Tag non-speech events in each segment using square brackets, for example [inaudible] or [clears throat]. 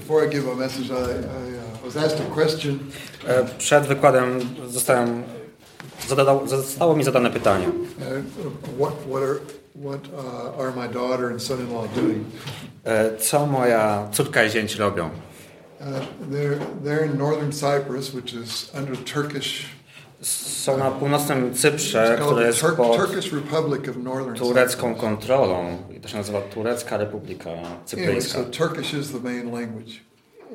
before I give a message, I, I was asked a question. Przed wykładem zostałem, zadał, zostało mi zadane pytanie. Uh, what what are what uh, are my daughter and son-in-law doing? E, Co moja córka i zięć robią? Uh, they're they're in northern Cyprus, which is under Turkish. Są na północnym Cyprze, które jest pod turecką kontrolą. I to się nazywa Turecka Republika Cypryjska.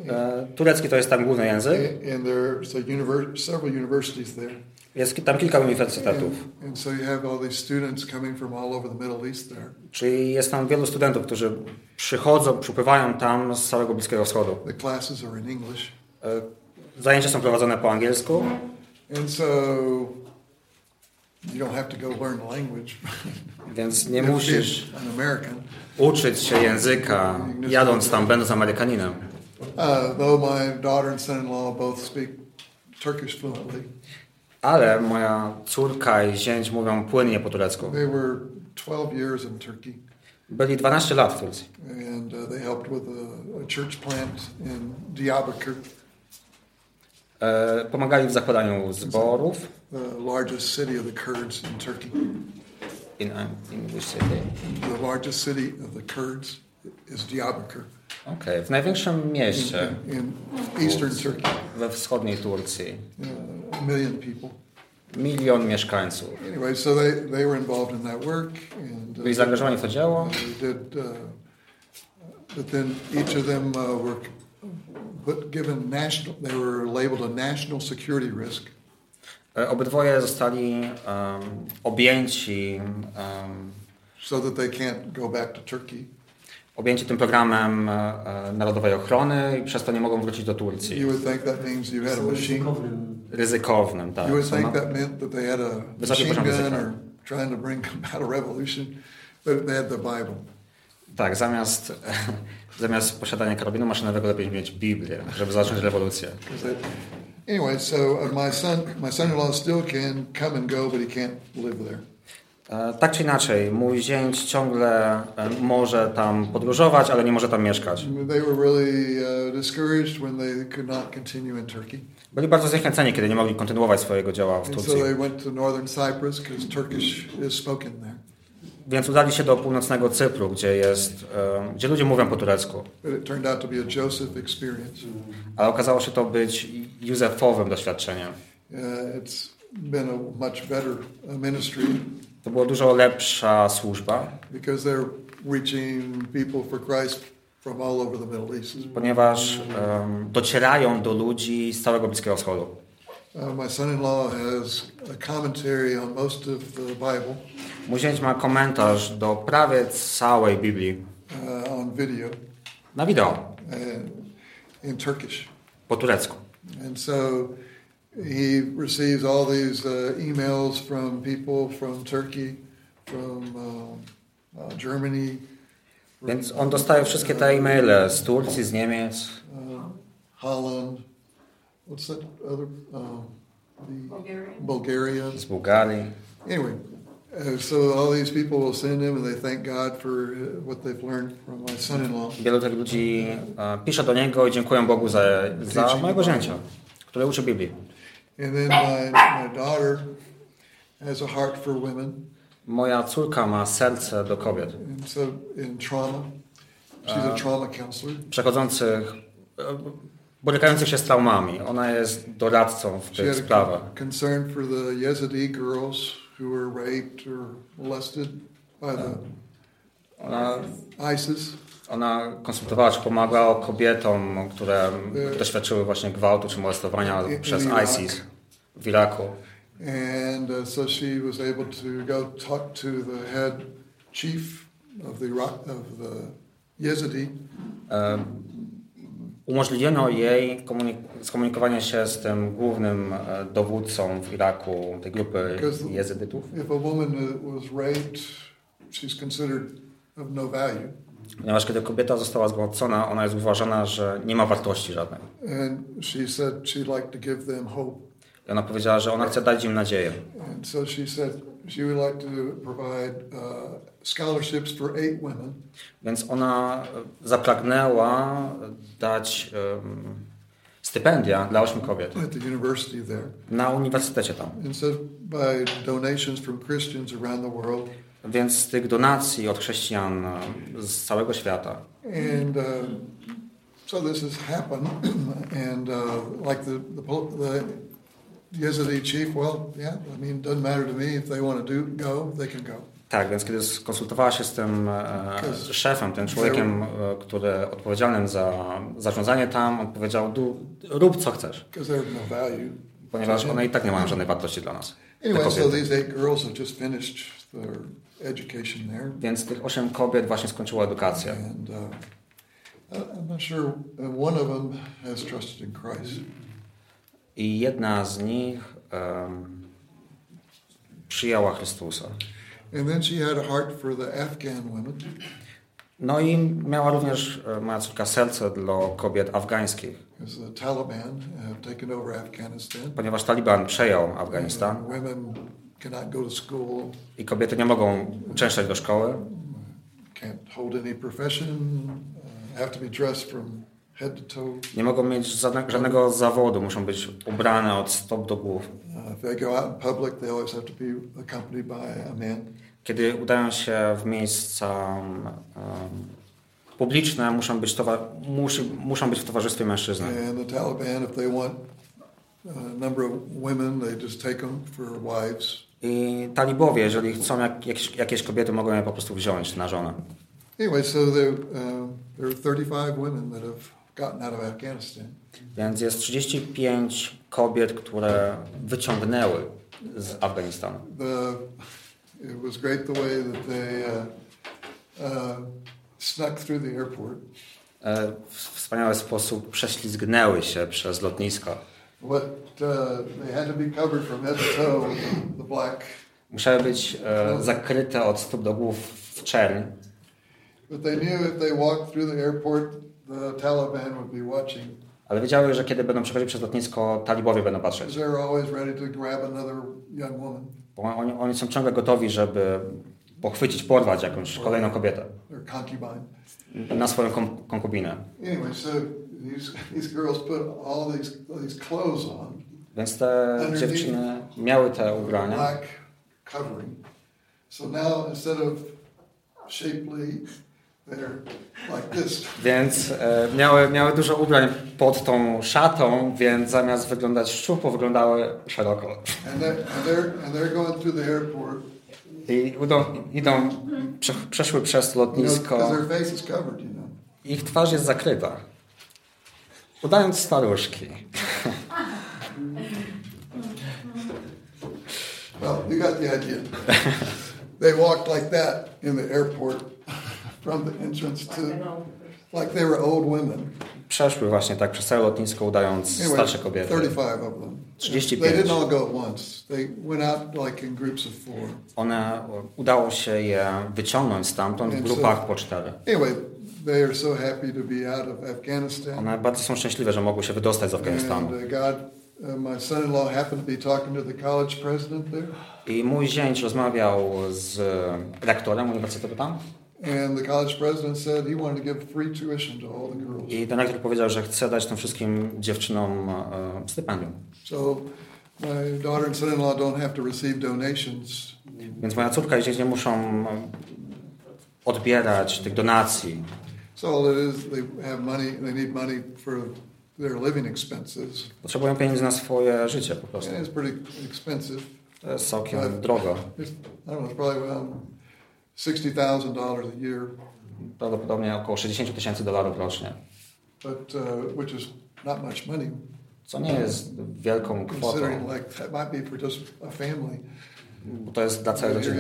E, Turecki to jest tam główny język. Jest tam kilka uniwersytetów. Czyli jest tam wielu studentów, którzy przychodzą, przypływają tam z całego Bliskiego Wschodu. E, Zajęcia są prowadzone po angielsku, And so you don't have to go learn the language. [laughs] więc nie musisz an American. uczyć się języka, jadąc tam, będąc Amerykaninem. Uh, though my daughter and son-in-law both speak Turkish fluently, Ale moja córka i zięć mówią płynnie po turecku. they were 12 years in Turkey, Byli 12 lat w Turcji. and uh, they helped with a, a church plant in Diyarbakir, Pomagali w zakładaniu zborów. the largest city of the Kurds in Turkey. In English city. The largest city of the Kurds is Diyarbakir Okej, w największym mieście in, in eastern Turkey. we wschodniej Turcji. A million people. Milion mieszkańców. Anyway, so they, they were involved in that work, and uh, Byli zaangażowani w to dzieło. did. Uh, but then each of them uh, were put, given national. They were labeled a national security risk, E, Obydwoje zostali em, objęci, em, so that they can't go back to Turkey. objęci tym programem e, e, narodowej ochrony i przez to nie mogą wrócić do Turcji. You would think that means you had a machine. Ryzykownym, tak. You would think na- that meant that they had a machine gun or trying to bring [laughs] about a revolution, but they had the Bible. Tak, zamiast, [laughs] zamiast posiadania karabinu maszynowego lepiej mieć Biblię, żeby zacząć rewolucję. Anyway, so uh, my son, my son-in-law still can come and go, but he can't live there. E, Tak czy inaczej, mój zięć ciągle e, może tam podróżować, ale nie może tam mieszkać. Uh, Byli bardzo zniechęceni, kiedy nie mogli kontynuować swojego dzieła w Turcji. Więc udali się do północnego Cypru, gdzie, jest, e, gdzie ludzie mówią po turecku. Ale okazało się to być Józefowym doświadczeniem. Uh, uh, To była dużo lepsza służba, ponieważ em, docierają do ludzi z całego Bliskiego Wschodu. Uh, my son-in-law has a commentary on most of the Bible Zięć ma komentarz do prawie całej Biblii uh, on video na wideo, uh, in Turkish. po turecku. And so he receives all these uh, emails from people from Turkey, from uh, uh, Germany, Więc on dostaje wszystkie te e-maile z Turcji, z Niemiec, uh, Holland. What's that other? Um, the Bulgaria. z Bułgarii. Anyway, Wielu tych ludzi e, pisze do niego i dziękują Bogu za, za mojego zięcia, który uczy Biblii. And then my, my daughter has a heart for women, Moja córka ma serce do kobiet, and so in trauma, she's a trauma counselor. przechodzących, e, borykających się z traumami. Ona jest doradcą w tych sprawach. a concern for the Yazidi girls who were raped or molested by the Ona, ISIS. ona konsultowała czy pomagała kobietom, które doświadczyły właśnie gwałtu czy molestowania In- in przez Iraq. ISIS w Iraku. And uh, so she was able to go talk to the head chief of the Iraq, of the Yazidi E, Umożliwiono jej komunik- skomunikowanie się z tym głównym e, dowódcą w Iraku tej grupy jezydytów. No. Ponieważ kiedy kobieta została zgwałcona, ona jest uważana, że nie ma wartości żadnej. And she said she'd like to give them hope. I ona powiedziała, że ona chce dać im nadzieję. And so she said she would like to provide uh, scholarships for eight women Więc ona zapragnęła dać em, stypendia dla ośmiu kobiet at the university there. na uniwersytecie tam. And so by donations from Christians around the world. Więc z tych donacji od chrześcijan z całego świata. And uh, so this has happened. [clears throat] and uh, like the, the, the Yazidi chief, well, yeah, I mean, it doesn't matter to me if they want to do go, they can go. Tak, więc kiedy skonsultowała się z tym e, szefem, tym człowiekiem, e, który odpowiedzialnym za zarządzanie tam, on powiedział, "Du- rób co chcesz, ponieważ one i tak nie mają żadnej wartości dla nas. te Anyway, so kobiety. these eight girls have just finished their education there. Więc tych osiem kobiet właśnie skończyło edukację. And uh, I- I'm not sure, uh, one of them has trusted in Christ. I jedna z nich em, przyjęła Chrystusa. And then she had a heart for the Afghan women. No i miała również e, moja córka serce dla kobiet afgańskich, Because the Taliban have taken over Afghanistan. ponieważ Taliban przejął Afganistan And women cannot go to school, i kobiety nie mogą uczęszczać do szkoły, can't hold any profession, uh, have to be dressed from. Nie mogą mieć żadne, żadnego zawodu, muszą być ubrane od stóp do głów. Uh. Kiedy udają się w miejsca em, publiczne, muszą być, towa- musi, muszą być w towarzystwie wives. I talibowie, jeżeli chcą jak, jakieś, jakieś kobiety, mogą je po prostu wziąć na żonę. Anyway, so there, um, there are 35 women that have Więc jest 35 kobiet, które wyciągnęły z Afganistanu. The, it was great the way that they uh, uh, snuck through the airport. E, W wspaniały sposób prześlizgnęły się przez lotnisko. What uh, they had to be covered from head to toe, the black, Musiały być e, zakryte od stóp do głów w czerń, but they knew if they walked through the airport, ale wiedziały, że kiedy będą przechodzić przez lotnisko, talibowie będą patrzeć. Bo oni, oni są ciągle gotowi, żeby pochwycić, porwać jakąś kolejną kobietę na swoją kon- konkubinę. Anyway, so these these girls put all these these clothes on, Więc te dziewczyny miały te ubrania. So now instead of shapely. Więc e, miały, miały dużo ubrań pod tą szatą, więc zamiast wyglądać szczupło, wyglądały szeroko. And they're, and they're and they're going through the airport. I idą, idą prze, przeszły przez You know, because lotnisko. their face is covered, you know. Ich twarz jest zakryta. Udając staruszki. Well, you got the idea. they walked like that in the airport from the entrance to like they were old women. Przeszły właśnie tak przez całe lotnisko, udając Anyway, starsze kobiety. 35 of them. 35. They didn't all go at once. They went out like in groups of four. One, udało się je wyciągnąć stamtąd w grupach po cztery. Anyway, they are so happy to be out of Afghanistan. One bardzo są szczęśliwe, że mogły się wydostać z And Afganistanu. uh, God, uh, my son-in-law happened to be talking to the college president there, I mój zięć rozmawiał z rektorem uniwersytetu tam and the college president said he wanted to give free tuition to all the girls. i ten rektor powiedział, że chce dać tym wszystkim dziewczynom e, stypendium. So my daughter and son-in-law don't have to receive donations. Więc moja córka i dzieci nie muszą e, odbierać tych donacji. So all it is, they have money, they need money for their living expenses. Potrzebują pieniędzy na swoje życie po prostu. And it's pretty expensive. To jest całkiem drogo. I don't know, it's probably around $60,000 a year, Prawdopodobnie około 60 tysięcy dolarów rocznie. but, uh, which is not much money. Co nie jest wielką kwotą, like that might be for just a family. bo to jest dla całej rodziny.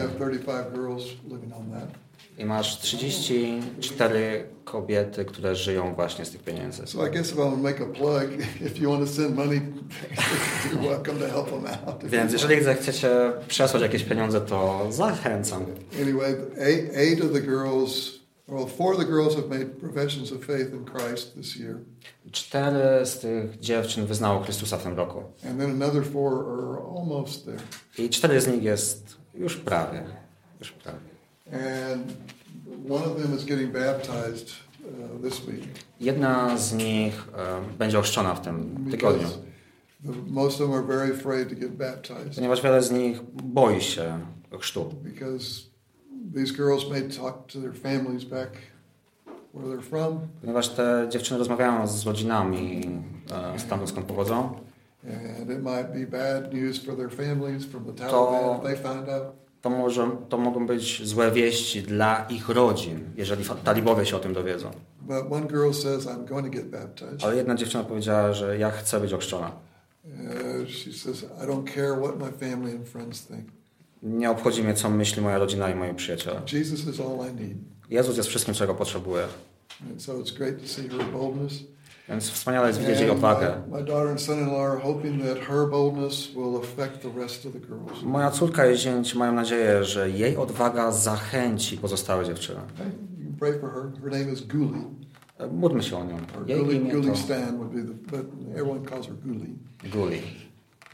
Have 35 girls living on that. I masz 34 kobiety, które żyją właśnie z tych pieniędzy. So I guess if I make a plug, [laughs] if you want to send money, [laughs] you're welcome to help them out. Więc jeżeli chcecie przesłać jakieś pieniądze, to zachęcam. Anyway, eight, eight of the girls, well, four of the girls have made professions of faith in Christ this year, Cztery z tych dziewczyn wyznało Chrystusa w tym roku. and then another four are almost there. I cztery z nich jest już prawie. Już prawie. And one of them is getting baptized uh, this week. Jedna z nich e, będzie ochrzczona w tym tygodniu, the, most of them are very afraid to get baptized. ponieważ wiele z nich boi się chrztu. Because these girls may talk to their families back where they're from. Ponieważ te dziewczyny rozmawiają z rodzinami e, stamtąd skąd pochodzą, And it might be bad news for their families from the To- Taliban if they find out. To, może, to mogą być złe wieści dla ich rodzin, jeżeli talibowie się o tym dowiedzą. Says. Ale jedna dziewczyna powiedziała, że ja chcę być ochrzczona. Uh, she says, I don't care what my family and friends think. Nie obchodzi mnie, co myśli moja rodzina i moi przyjaciele. Jesus is all I need. Jezus jest wszystkim, czego potrzebuję. And so it's great to see her boldness. Więc wspaniale jest widzieć jej odwagę. girls. Moja córka i zięć mają nadzieję, że jej odwaga zachęci pozostałe dziewczyny. Pray for her. Her name is Guli. Módlmy się o nią. Jej Guli, imię Guli to Stan would be the, but everyone calls her Guli. Guli.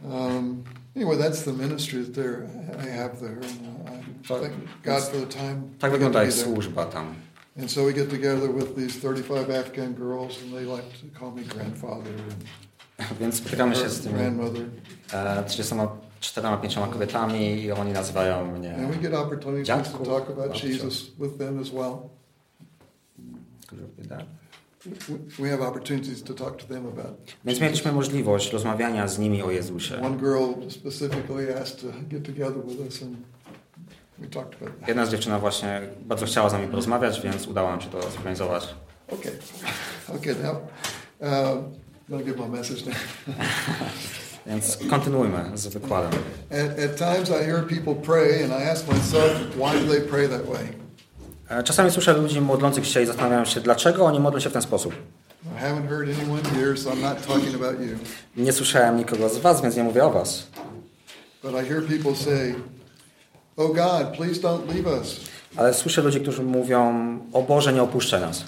Um, anyway, that's the ministry that there I have there. And uh, I thank God for the time. Tak wygląda ich służba tam. And so we get together with these 35 Afghan girls, and they like to call me grandfather and [laughs] Więc spotykamy się z tymi grandmother. e, 34-5 kobietami i oni nazywają mnie... And we get opportunities to Dziadku, talk about. Jesus with them as well. We- We have opportunities to talk to them about. Więc mieliśmy możliwość rozmawiania z nimi o Jezusie. One girl specifically asked to get together with us, and we talked about that. Jedna z dziewczyna właśnie bardzo chciała z nami porozmawiać, więc udało nam się to zorganizować. Okay, okay. Now, um, give my message now. [laughs] Więc kontynuujmy z wykładem. At, at times, I hear people pray, and I ask myself, why do they pray that way? E, Czasami słyszę ludzi modlących się i zastanawiam się, dlaczego oni modlą się w ten sposób. Nie słyszałem nikogo z was, więc nie mówię o was. But I hear people say, "Oh God, please don't leave us." Ale słyszę ludzi, którzy mówią, o Boże, nie opuszczaj nas.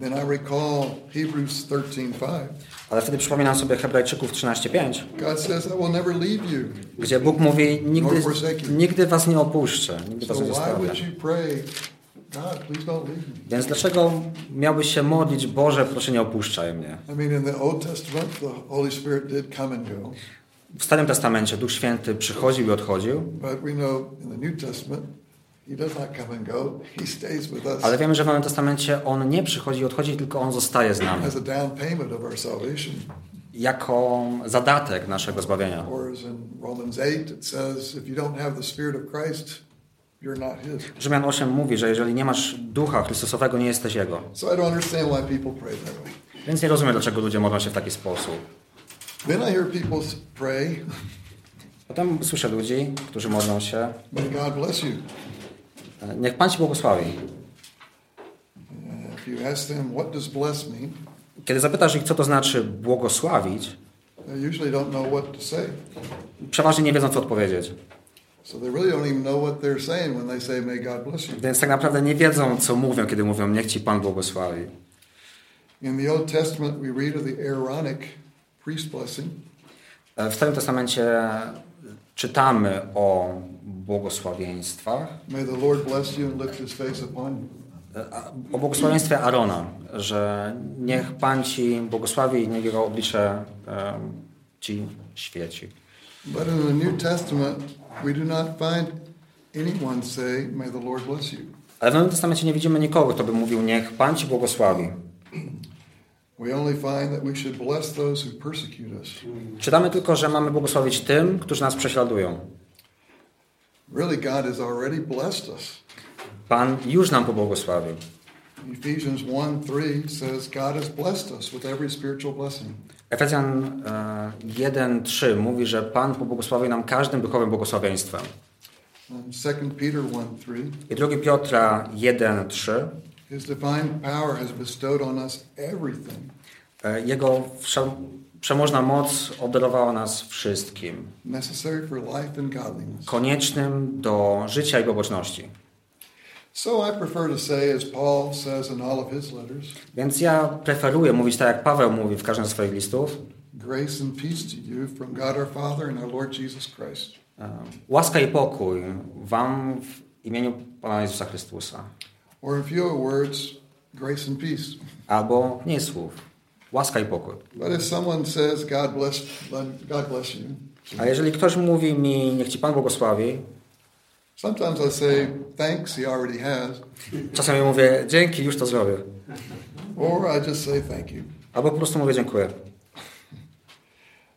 Then I recall Hebrews 13:5. Ale wtedy przypominam sobie Hebrajczyków 13.5, God says, "I will never leave you." gdzie Bóg mówi, nigdy, nigdy was nie opuszczę, nigdy was nie why zostawię. would you pray, God, please don't leave me? Więc dlaczego miałbyś się modlić, Boże, proszę nie opuszczaj mnie? I mean, in the Old Testament, the Holy Spirit did come and go, W Starym Testamencie Duch Święty przychodził i odchodził, ale wiemy, że w Nowym Testamencie On nie przychodzi i odchodzi, tylko On zostaje z nami. Jako zadatek naszego zbawienia. Or as in Romans 8, it says, if you don't have the Spirit of Christ, you're not His. Rzymian 8 mówi, że jeżeli nie masz Ducha Chrystusowego, nie jesteś Jego. Więc nie rozumiem, dlaczego ludzie modlą się w taki sposób. Then I hear people pray, Potem słyszę ludzi, którzy modlą się, may God bless you. e, niech Pan Ci błogosławi. If you ask them, what does bless mean, Kiedy zapytasz ich, co to znaczy błogosławić, they usually don't know what to say. przeważnie nie wiedzą, co odpowiedzieć. So they really don't even know what they're saying when they say, may God bless you. Więc tak naprawdę nie wiedzą, co mówią, kiedy mówią, niech Ci Pan błogosławi. In the Old Testament, we read of the Aaronic priest blessing. W Starym Testamencie czytamy o błogosławieństwach, May the Lord bless you and lift his face upon you. e, o błogosławieństwie Arona, że niech Pan Ci błogosławi i niech Jego oblicze e, Ci świeci. But in the New Testament, we do not find anyone say, may the Lord bless you. Ale w Nowym Testamencie nie widzimy nikogo, kto by mówił, niech Pan Ci błogosławi. Czytamy tylko, że mamy błogosławić tym, którzy nas prześladują. Really, God has already blessed us. Pan już nam pobłogosławił. Ephesians 1 3 says, God has blessed us with every spiritual blessing. Efezjan e, 1:3 mówi, że Pan pobłogosławił nam każdym duchowym błogosławieństwem. 2 Peter 1 3, I 2 Piotra 1:3 His divine power has bestowed on us everything e, Jego przemożna moc obdarowała nas wszystkim, necessary for life and godliness. koniecznym do życia i poboczności. So I prefer to say, as Paul says in all of his letters, Więc ja preferuję mówić tak, jak Paweł mówi w każdym ze swoich listów. grace and peace to you from God our Father and our Lord Jesus Christ. E, Łaska i pokój Wam w- w imieniu Pana Jezusa Chrystusa. Or in fewer words, grace and peace. Albo nie słów. Łaska i pokój. But if someone says, God bless, God bless you, A jeżeli ktoś mówi mi, niech Ci Pan błogosławi, sometimes I say, thanks, he already has. czasami mówię, dzięki, już to zrobię. Or I just say thank you. Albo po prostu mówię dziękuję.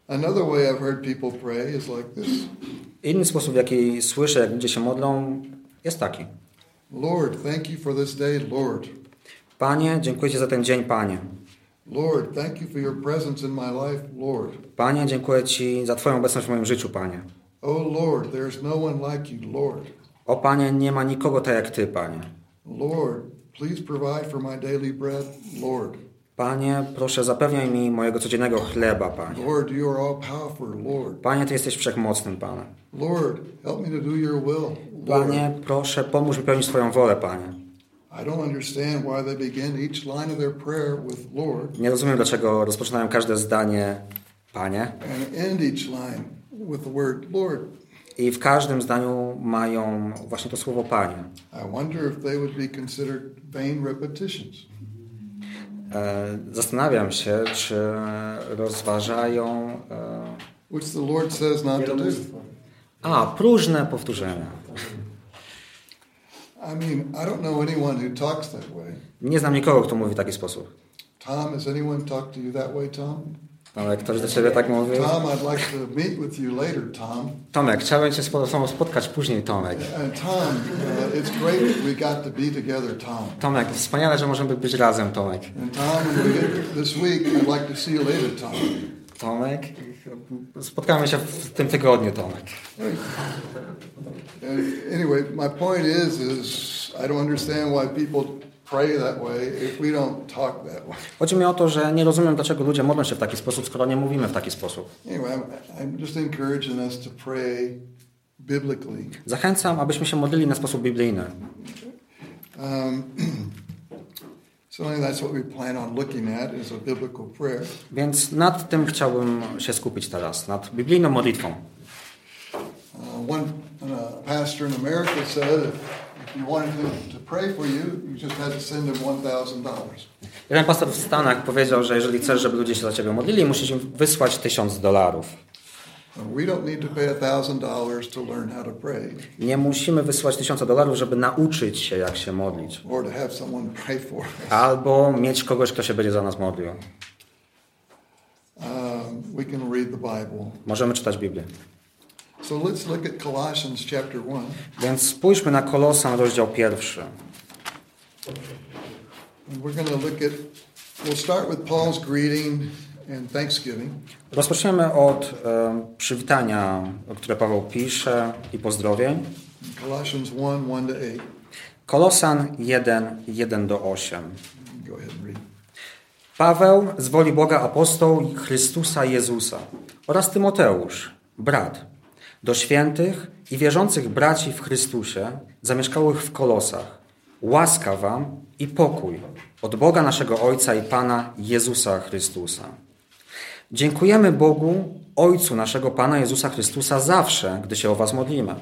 Another way I've heard people pray is like this Inny sposób, w jaki słyszę, jak ludzie się modlą, jest taki. Lord, thank you for this day, Lord. Panie, dziękuję Ci za ten dzień, Panie. Lord, thank you for your presence in my life, Lord. Panie, dziękuję Ci za Twoją obecność w moim życiu, Panie. Oh Lord, there's no one like you, Lord. O Panie, nie ma nikogo tak jak Ty, Panie. Lord, please provide for my daily bread, Lord. Panie, proszę zapewniaj mi mojego codziennego chleba, Panie. Lord, you are all powerful, Lord. Panie, Ty jesteś wszechmocnym, Panie. Lord, help me to do your will. Lord. Panie, proszę pomóż mi pełnić Twoją wolę, Panie. Nie rozumiem, dlaczego rozpoczynają każde zdanie Panie i w każdym zdaniu mają właśnie to słowo Panie. Zastanawiam się, czy rozważają. e, which the Lord says not to do. A, próżne powtórzenia. I mean, I don't know anyone who talks that way. Nie znam nikogo, kto mówi w taki sposób. Tom, has anyone talked to you that way, Tom? Ale ktoś do ciebie tak mówi. Tom, I'd like to meet with you later, Tom. Tomek, chciałem cię z tobą spotkać później, Tomek. And Tom, uh, it's great that we got to be together, Tom. Tomek, wspaniale, że możemy być razem, Tomek. And Tom, this week, I'd like to see you later, Tom. Tomek, spotkamy się w tym tygodniu, Tomek. Anyway, my point is, is I don't understand why people Chodzi mi o to, że nie rozumiem, dlaczego ludzie modlą się w taki sposób, skoro nie mówimy w taki sposób. Zachęcam, abyśmy się modlili na sposób biblijny. Więc nad tym chciałbym się skupić teraz, nad biblijną modlitwą. Uh, one uh, pastor in America said you wanted him to pray for you, you just had to send him one thousand dollars. Jeden pastor w Stanach powiedział, że jeżeli chcesz, żeby ludzie się za ciebie modlili, musisz im wysłać tysiąc dolarów. Nie musimy wysłać tysiąca dolarów, żeby nauczyć się, jak się modlić. Albo mieć kogoś, kto się będzie za nas modlił. Um. Możemy czytać Biblię. So let's look at Colossians chapter one. Więc spójrzmy na Kolosan, rozdział pierwszy. We're going to look at, we'll start with Paul's greeting and thanksgiving. Rozpoczniemy od e, przywitania, które Paweł pisze i pozdrowień. Colossians 1 1 to 8. Kolosan 1, 1 do 8. Go ahead and read. Paweł z woli Boga apostoł Chrystusa Jezusa oraz Tymoteusz, brat, do świętych i wierzących braci w Chrystusie, zamieszkałych w Kolosach. Łaska wam i pokój od Boga naszego Ojca i Pana Jezusa Chrystusa. Dziękujemy Bogu, Ojcu naszego Pana Jezusa Chrystusa zawsze, gdy się o was modlimy.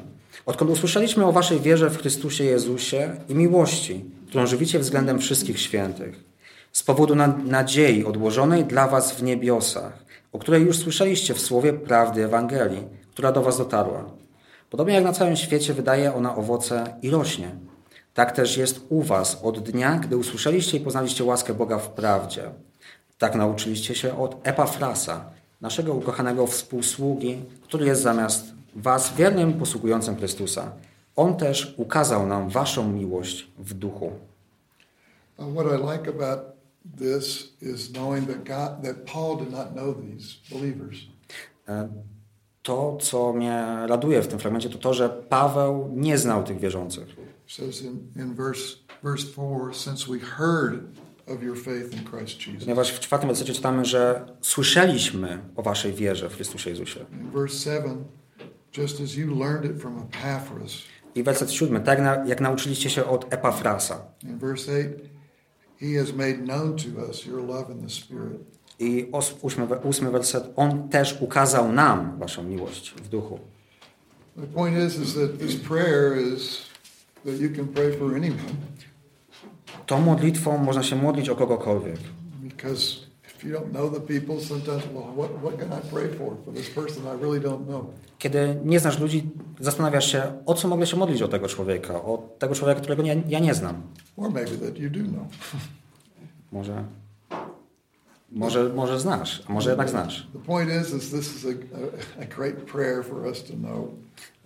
Odkąd usłyszeliśmy o waszej wierze w Chrystusie Jezusie i miłości, którą żywicie względem wszystkich świętych, z powodu na- nadziei odłożonej dla was w niebiosach, o której już słyszeliście w słowie prawdy Ewangelii, która do was dotarła. Podobnie jak na całym świecie wydaje ona owoce i rośnie. Tak też jest u was od dnia, gdy usłyszeliście i poznaliście łaskę Boga w prawdzie. Tak nauczyliście się od Epafrasa, naszego ukochanego współsługi, który jest zamiast was wiernym posługującym Chrystusa. On też ukazał nam waszą miłość w duchu. What I like about this is knowing that God, that Paul did not know these believers. To, co mnie raduje w tym fragmencie, to to, że Paweł nie znał tych wierzących. It says in, in verse, verse 4, since we heard of your faith in Christ Jesus. Ponieważ w czwartym wersecie czytamy, że słyszeliśmy o waszej wierze w Chrystusie Jezusie. In verse 7, just as you learned it from Epaphras. I werset siódmy, tak jak nauczyliście się od Epafrasa. In verse 8, he has made known to us your love in the Spirit. I os, ósmy, ósmy werset, on też ukazał nam waszą miłość w duchu. The point is, is that this prayer is that you can pray for anyone. Tą modlitwą można się modlić o kogokolwiek. Because if you don't know the people, sometimes, well, what, what can I pray for? For this person I really don't know. Kiedy nie znasz ludzi, zastanawiasz się, o co mogę się modlić o tego człowieka, o tego człowieka, którego nie, ja nie znam. Or maybe that you do know. Może, może, może znasz, a może jednak znasz. The point is, is this is a, a, a great prayer for us to know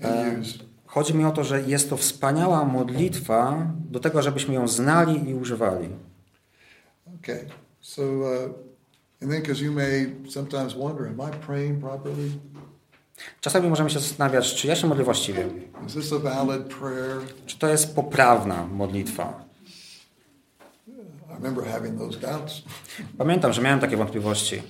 and use. Chodzi mi o to, że jest to wspaniała modlitwa do tego, żebyśmy ją znali i używali. Okay, so, uh, and then because you may sometimes wonder, am I praying properly? Czasami możemy się zastanawiać, czy ja się modlę właściwie, Is this a valid prayer? czy to jest poprawna modlitwa. I remember having those doubts Pamiętam, że miałem takie wątpliwości,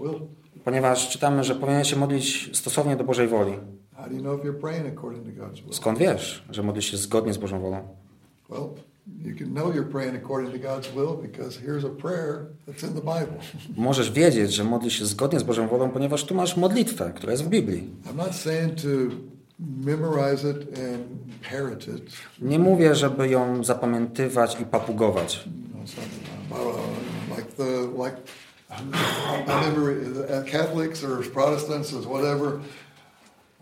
will. ponieważ czytamy, że powinien się modlić stosownie do Bożej woli. How do you know if you're praying according to God's will? Skąd wiesz, że modlisz się zgodnie z Bożą wolą? Well, you can know you're praying according to God's will because here's a prayer that's in the Bible. [laughs] Możesz wiedzieć, że modlisz się zgodnie z Bożą wolą, ponieważ tu masz modlitwę, która jest w Biblii. I'm not saying to memorize it and parrot it. Nie mówię, żeby ją zapamiętywać i papugować. You know, something like the like I remember Catholics or Protestants or whatever.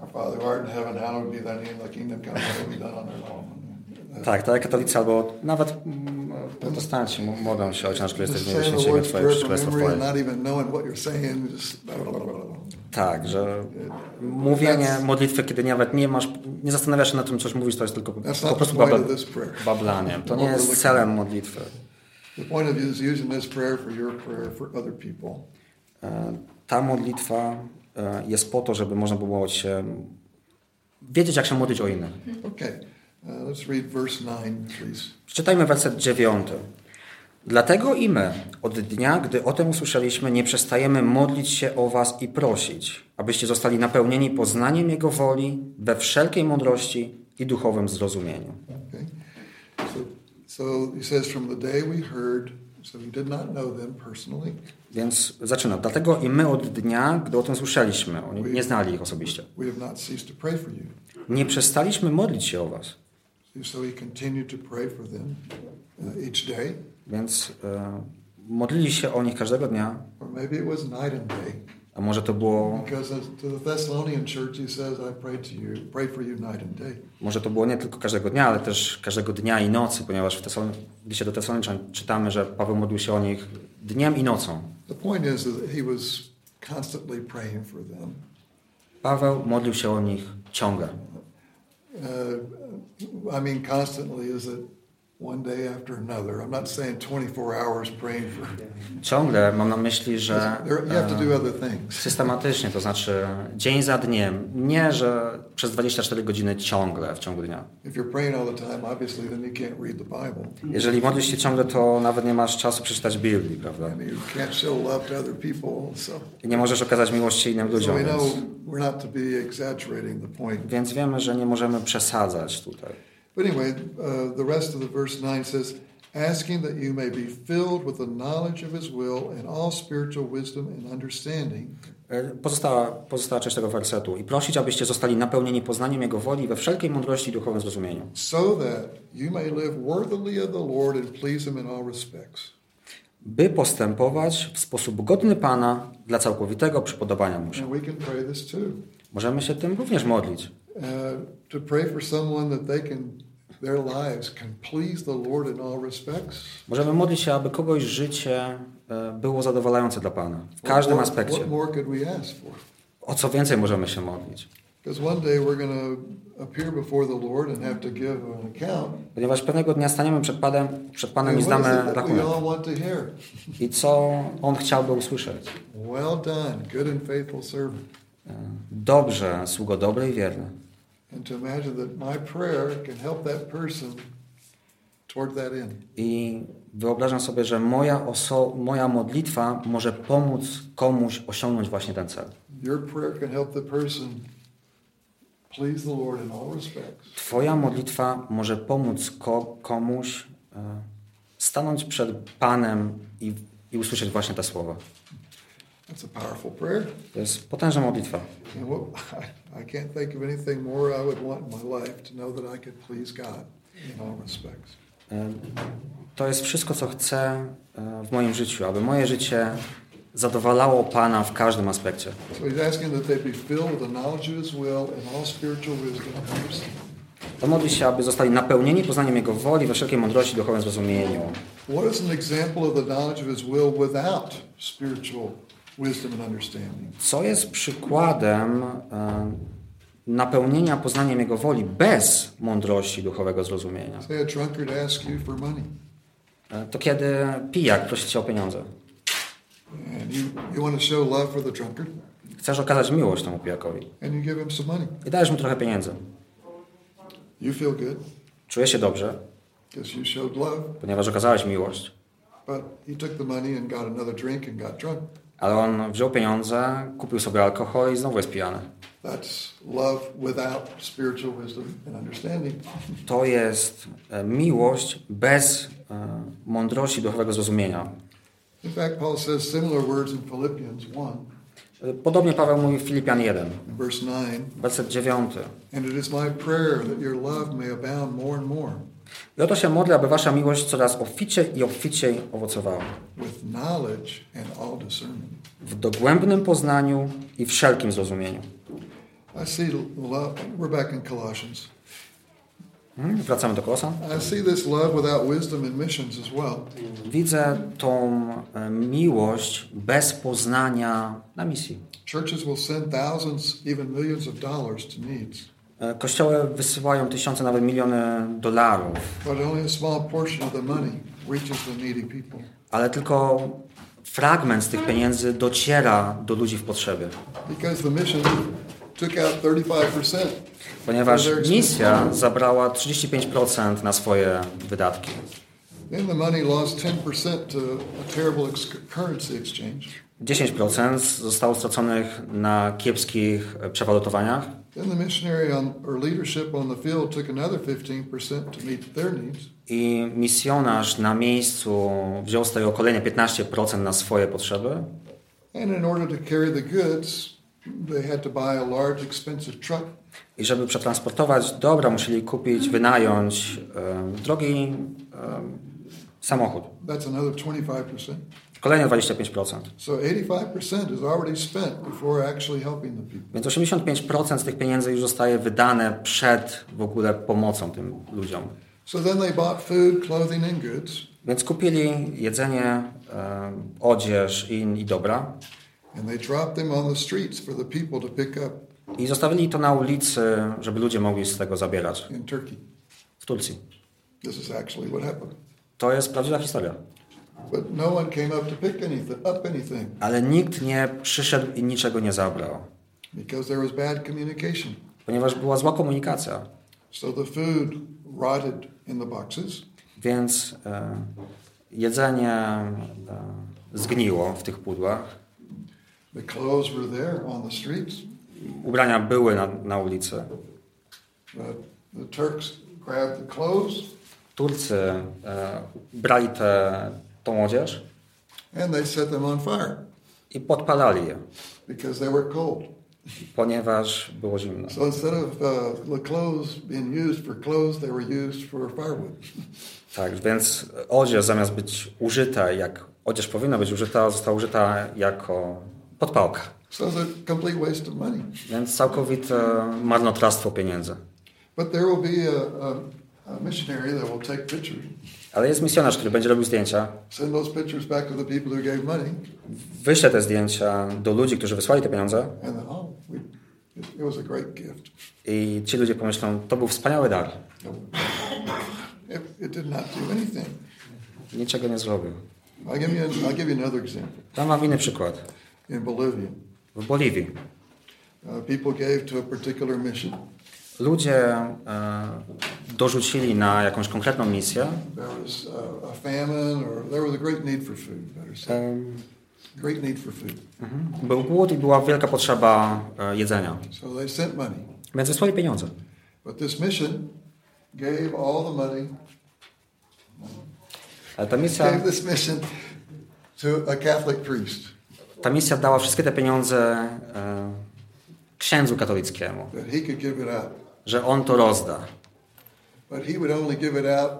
Our Father who art in heaven, hallowed be thy name. Thy kingdom come, thy will be done on earth. Uh, Tak, tak, katolicy albo nawet protestanci modlą się, w święcie the imię words Twoje, memory and Twoje. Tak, że mówienie modlitwy, kiedy nawet nie masz, nie zastanawiasz się nad tym, coś mówisz, to jest tylko po prostu point babla, of this prayer. bablaniem. To nie jest celem modlitwy. E, Ta modlitwa e, jest po to, żeby można było się wiedzieć, jak się modlić o innych. Okay, uh, let's read verse 9, please. Przeczytajmy werset dziewiąty. Dlatego i my, od dnia, gdy o tym usłyszeliśmy, nie przestajemy modlić się o was i prosić, abyście zostali napełnieni poznaniem Jego woli we wszelkiej mądrości i duchowym zrozumieniu. Okay, so, so he says, from the day we heard, so we did not know them personally. Więc zaczyna. Dlatego i my od dnia, gdy o tym słyszeliśmy, oni nie znali ich osobiście, nie przestaliśmy modlić się o was. So he continued to pray for them uh, each day, Więc e, modlili się o nich każdego dnia, or maybe it was night and day. a może to było, Because as to the Thessalonian church, he says, I pray to you, pray for you night and day. może to było nie tylko każdego dnia, ale też każdego dnia i nocy, ponieważ w Tesalon- liście do Tesaloniczan czytamy, że Paweł modlił się o nich dniem i nocą. The point is that he was constantly praying for them. Paweł modlił się o nich ciągle. Uh, I mean, constantly is it one day after another? I'm not saying 24 hours praying for. Ciągle mam na myśli, że systematycznie, to znaczy dzień za dniem, nie, że przez 24 godziny ciągle w ciągu dnia. Jeżeli modlisz się ciągle, to nawet nie masz czasu przeczytać Biblii, prawda? I nie możesz okazać miłości innym ludziom, więc, więc wiemy, że nie możemy przesadzać tutaj. But anyway, uh, the rest of the verse 9 says, asking that you may be filled with the knowledge of his will and all spiritual wisdom and understanding, E, Pozostała, pozostała część tego wersetu. I prosić, abyście zostali napełnieni poznaniem Jego woli we wszelkiej mądrości i duchowym zrozumieniu. so that you may live worthily of the Lord and please him in all respects. By postępować w sposób godny Pana dla całkowitego przypodobania Mu się. Możemy się tym również modlić. Uh, to pray for someone that they can, their lives can please the Lord in all respects. Możemy modlić się, aby kogoś życie e, było zadowalające dla Pana. W każdym What aspekcie. What more could we ask for? O co więcej możemy się modlić? Ponieważ pewnego dnia staniemy przed Panem, przed Panem i zdamy rachunek. I co On chciałby usłyszeć? Well done, good and faithful servant. E, Dobrze, sługo dobry i wierny. I wyobrażam sobie, że moja, oso- moja modlitwa może pomóc komuś osiągnąć właśnie ten cel. Your prayer can help the person please the Lord in all respects. Twoja modlitwa może pomóc ko- komuś e, stanąć przed Panem i, i usłyszeć właśnie te słowa. That's a powerful prayer. To jest potężna modlitwa. And what, I, I can't think of anything more I would want in my life to know that I could please God in all respects. To jest wszystko, co chcę e, w moim życiu, aby moje życie zadowalało Pana w każdym aspekcie. To modli się, aby zostali napełnieni poznaniem Jego woli we wszelkiej mądrości, duchowym zrozumieniu. What is an example of the knowledge of his will without spiritual wisdom and understanding? Co jest przykładem e, napełnienia poznaniem Jego woli bez mądrości duchowego zrozumienia? E, To kiedy pijak prosi Cię o pieniądze. Chcesz okazać miłość temu pijakowi i dajesz mu trochę pieniędzy. You feel good Czuje się dobrze, ponieważ okazałeś miłość, but he took the money and got another drink and got drunk. Ale on wziął pieniądze, kupił sobie alkohol i znowu jest pijany. To jest e, miłość bez e, mądrości duchowego zrozumienia. In fact, Paul says similar words in Philippians 1 E, Podobnie Paweł mówi w Filipian 1, in verse 9. werset 9. And it is my prayer that your love may abound more and more I oto się modlę, aby wasza miłość coraz obficiej i obficiej owocowała. W dogłębnym poznaniu i wszelkim zrozumieniu. I see love. We're back in Colossians. Hmm, Wracamy do Kolosan. I see this love without wisdom in missions as well. Widzę tą e, miłość bez poznania na misji. Churches will send thousands, even millions of dollars to needs, Kościoły wysyłają tysiące, nawet miliony dolarów, ale tylko fragment z tych pieniędzy dociera do ludzi w potrzebie. Because the mission took out 35%. Ponieważ misja zabrała 35% na swoje wydatki. Then the money lost 10% to a terrible ex- currency exchange. 10% zostało straconych na kiepskich e, przewalutowaniach. Then the missionary on, or leadership on the field took another 15% to meet their needs. I misjonarz na miejscu wziął z tego kolejne 15% na swoje potrzeby. I żeby przetransportować dobra, musieli kupić, wynająć e, drogi e, samochód. That's another 25%. Kolejne 25%. So 85% is already spent before actually helping the people. Więc 85% z tych pieniędzy już zostaje wydane przed w ogóle pomocą tym ludziom. So then they bought food, clothing, and goods, Więc kupili jedzenie, e, odzież i, i dobra and they dropped them on the streets for the people to pick up i zostawili to na ulicy, żeby ludzie mogli z tego zabierać in Turkey. w Turcji. This is actually what happened. To jest prawdziwa historia. Ale nikt nie przyszedł i niczego nie zabrał, ponieważ była zła komunikacja. Więc e, jedzenie e, zgniło w tych pudłach, ubrania były na, na ulicy. Turcy e, brali tę tą odzież and they set them on fire i podpalali je, because they were cold. ponieważ było zimno. So instead of uh, the clothes being used for clothes, they were used for firewood. [laughs] Tak, więc odzież zamiast być użyta jak odzież powinna być użyta, została użyta jako podpałka. So it's a complete waste of money. Więc całkowite marnotrawstwo pieniędzy. But there will be a, a, a missionary that will take pictures, Ale jest misjonarz, który będzie robił zdjęcia, wyśle te zdjęcia do ludzi, którzy wysłali te pieniądze. Oh, i ci ludzie pomyślą, to był wspaniały dar. Niczego nie zrobił. Tam mam inny przykład. W Boliwii. Uh, people gave to a particular mission. Ludzie e, dorzucili na jakąś konkretną misję food. Był głód i była wielka potrzeba e, jedzenia. Więc wysłali pieniądze. Ale ta misja ta misja dała wszystkie te pieniądze e, księdzu katolickiemu, that he could give it out. Że on to rozda. But he would only give it out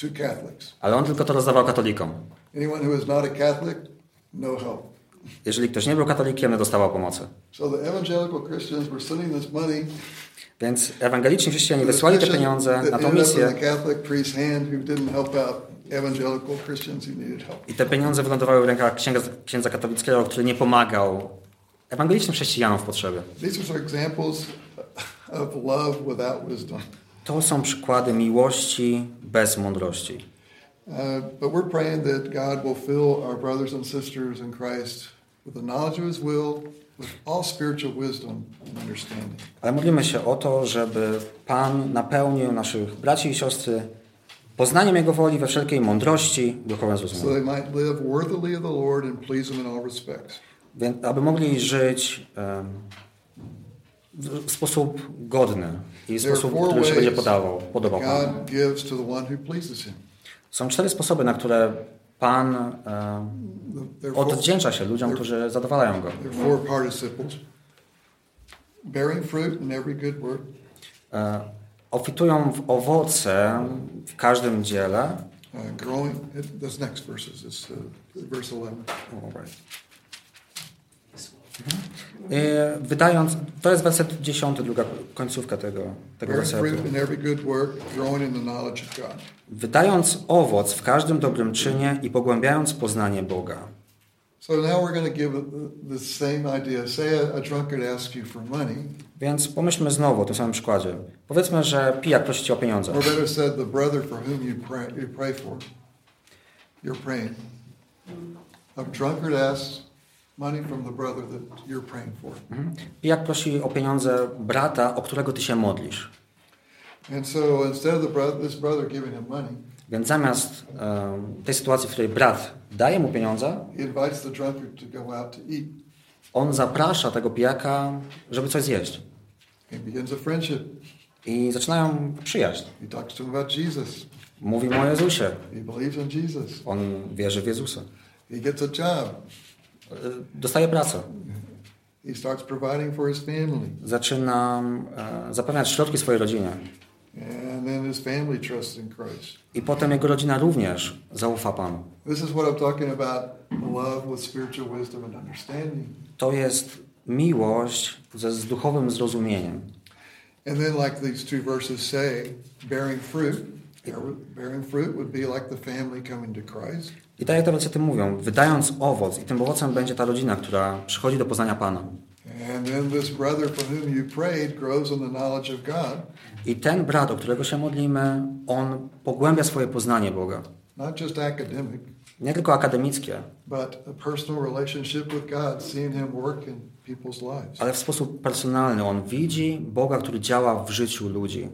to Catholics. Ale on tylko to rozdawał katolikom. Anyone who is not a Catholic, no help. Jeżeli ktoś nie był katolikiem, nie dostawał pomocy. So the evangelical Christians were sending this money Więc ewangeliczni chrześcijanie wysłali te pieniądze na tą misję i te pieniądze wylądowały w rękach księga, księdza katolickiego, który nie pomagał ewangelicznym chrześcijanom w potrzebie. Of love without wisdom. To są przykłady miłości bez mądrości. Uh, but we're praying that God will fill our brothers and sisters in Christ with the knowledge of His will, with all spiritual wisdom and understanding. Ale modlimy się o to, żeby Pan napełnił naszych braci i siostry poznaniem Jego woli we wszelkiej mądrości, duchowym so zrozumieniu. they might live worthily of the Lord and please Him in all respects. Więc aby mogli żyć em, w sposób godny i sposób, który się będzie podawał, podobał Panu. Są cztery sposoby, na które Pan four, odwdzięcza się ludziom, którzy zadowalają Go. Bearing fruit in every good work, E, Obfitują w owoce w każdym dziele. uh, growing. Those next verses is uh, verse 11. E, Wydając, to jest werset 10, druga końcówka tego, tego wersetu. Wydając owoc w każdym dobrym czynie i pogłębiając poznanie Boga. Więc pomyślmy znowu o tym samym przykładzie. Powiedzmy, że pijak prosi cię o pieniądze. or better said, the brother for whom you pray, you pray for. You're praying. A drunkard asks Mhm. Pijak prosi o pieniądze brata, o którego ty się modlisz. So brother, money, Więc zamiast e, tej sytuacji, w której brat daje mu pieniądze, on zaprasza tego pijaka, żeby coś zjeść. I zaczynają przyjaźń. Mówi mu o Jezusie. On wierzy w Jezusa. He gets a job. E, Dostaje pracę. He starts providing for his family. Zaczyna e, zapewniać środki swojej rodzinie. And then his family trusts in Christ. I potem jego rodzina również zaufa Panu. This is what I'm talking about love with spiritual wisdom and understanding. To jest miłość ze z duchowym zrozumieniem. And then, like these two verses say, bearing fruit, to. I tak jak te wersety mówią, wydając owoc, i tym owocem będzie ta rodzina, która przychodzi do poznania Pana. And then this brother for whom you prayed grows in the knowledge of God, I ten brat, o którego się modlimy, on pogłębia swoje poznanie Boga. not just academic, Nie tylko akademickie, but a personal relationship with God, seeing Him work in ale w sposób personalny. On widzi Boga, który działa w życiu ludzi,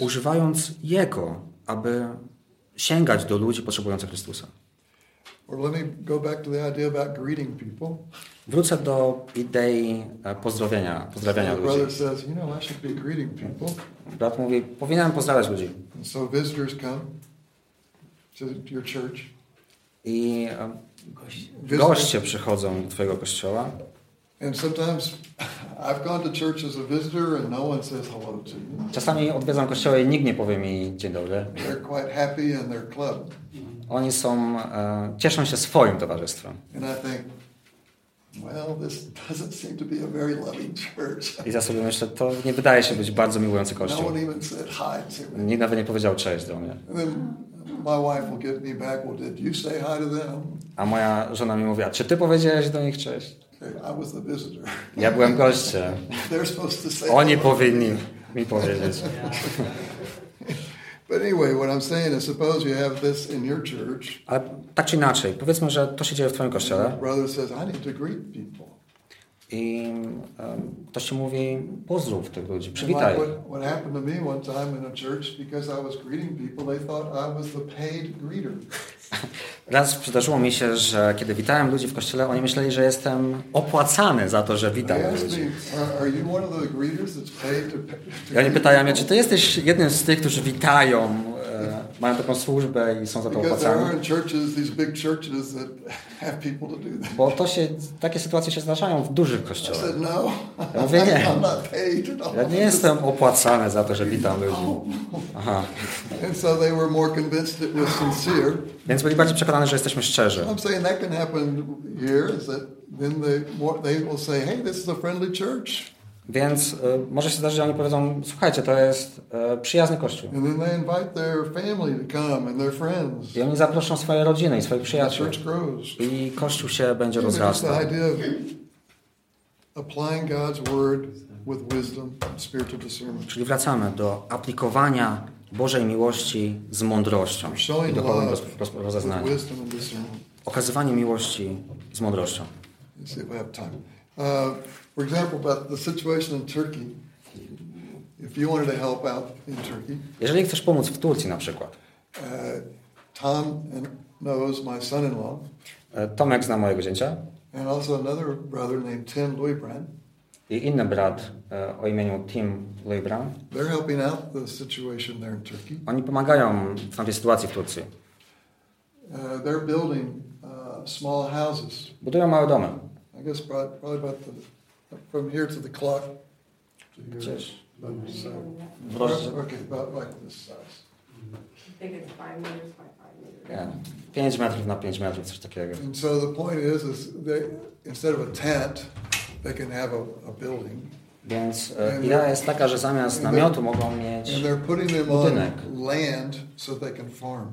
używając Jego, aby sięgać do ludzi potrzebujących Chrystusa. Wrócę do idei e, pozdrowienia, pozdrawiania ludzi. Brat mówi, powinienem pozdrawiać ludzi. And so visitors come to your church. I e, Visitors, goście przychodzą do Twojego kościoła. No. Czasami odwiedzam kościoły i nikt nie powie mi dzień dobry. Oni są, e, cieszą się swoim towarzystwem. I think, well, this doesn't seem to be a very loving church. I ja sobie myślę, to nie wydaje się być bardzo miłujący No kościół. Nikt nawet nie powiedział cześć do mnie. My wife will get me back, well, did you say hi to them? A moja żona mi mówi, a czy ty powiedziałeś do nich cześć? Okay, I was the visitor. Ja byłem gościem. [laughs] They're supposed to say Oni powinni mi powiedzieć. But anyway, what I'm saying is suppose you have this in your church. Ale tak czy inaczej, powiedzmy, że to się dzieje w twoim kościele Brother says, I need to greet people. I um, ktoś ci mówi, pozdrów tych ludzi, przywitaj. like what, what happened to me one time in a church, because I was greeting people, they thought I was the paid greeter. [laughs] Raz przydarzyło mi się, że kiedy witałem ludzi w kościele, oni myśleli, że jestem opłacany za to, że witam ludzi. to, to I oni pytają mnie, people?" czy ty jesteś jednym z tych, którzy witają mają taką służbę i są za to opłacani. Bo to się, takie sytuacje się zdarzają w dużych kościołach. no, Ja mówię, nie. Ja nie jestem opłacany za to, że witam ludzi. Aha. Więc byli bardziej przekonani, że jesteśmy szczerzy. I'm saying that can happen here is that then they, they will say, hey, this is a friendly church. Więc y, może się zdarzyć, że oni powiedzą, słuchajcie, to jest y, przyjazny kościół. I oni zaproszą swoje rodziny i swoich przyjaciół. I kościół się będzie rozrastał. Czyli wracamy do aplikowania Bożej miłości z mądrością i duchowym roz, roz, rozeznaniem. Okazywanie miłości z mądrością. For example, about the situation in Turkey. If you wanted to help out in Turkey, Jeżeli chcesz pomóc w Turcji na przykład, uh, Tom knows my son-in-law, e, Tomek zna mojego zięcia and also another brother named Tim Louisbrand. i inny brat e, o imieniu Tim Leibran. They're helping out the situation there in Turkey. Oni pomagają w tamtej sytuacji w Turcji. Uh, they're building uh, small houses. Budują małe domy. I guess probably about the, from here to the clock. to here. Gdzieś About this size. w roz... Okay, about like this size. I think it's five meters by five meters. nie, 5 metrów na 5 metrów, coś takiego. And so the point is, is they, instead of a tent, they can have a, a building. Więc e, idea jest taka, że zamiast namiotu mogą mieć And they're putting them on Budynek. land so they can farm.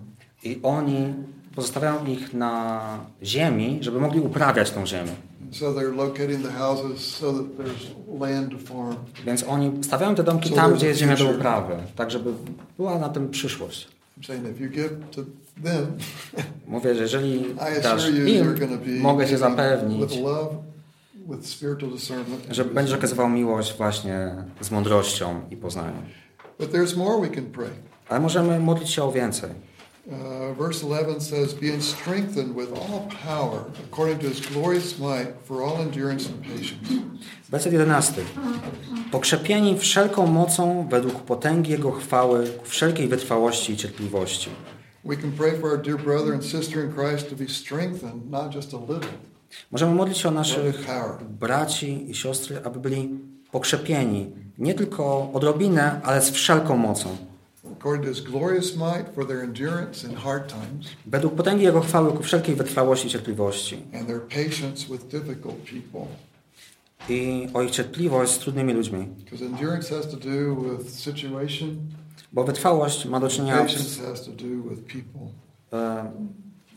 i oni pozostawiają ich na ziemi, żeby mogli uprawiać tą ziemię. So they're locating the houses so that there's land to farm. Więc oni stawiają te domki So tam, gdzie jest ziemia do uprawy, tak żeby była na tym przyszłość. I'm saying if you give to them, [laughs] Mówię, że jeżeli dasz im, mogę giving zapewnić, że będziesz okazywał miłość właśnie z mądrością i poznaniem. Ale możemy modlić się o więcej. Uh, verse 11 says, Being strengthened with all power according to his glorious might for all endurance and patience. Werset 11. Pokrzepieni wszelką mocą według potęgi Jego chwały, wszelkiej wytrwałości i cierpliwości. We can pray for our dear brother and sister in Christ to be strengthened, not just a little, Możemy modlić się o naszych braci i siostry, aby byli pokrzepieni nie tylko odrobinę, ale z wszelką mocą. According to his glorious might for their endurance in hard times Według potęgi Jego chwały ku wszelkiej wytrwałości i cierpliwości. and their patience with difficult people. I o ich cierpliwość z trudnymi ludźmi. Because endurance has to do with situation, Bo wytrwałość ma do czynienia patience has to do with people. e,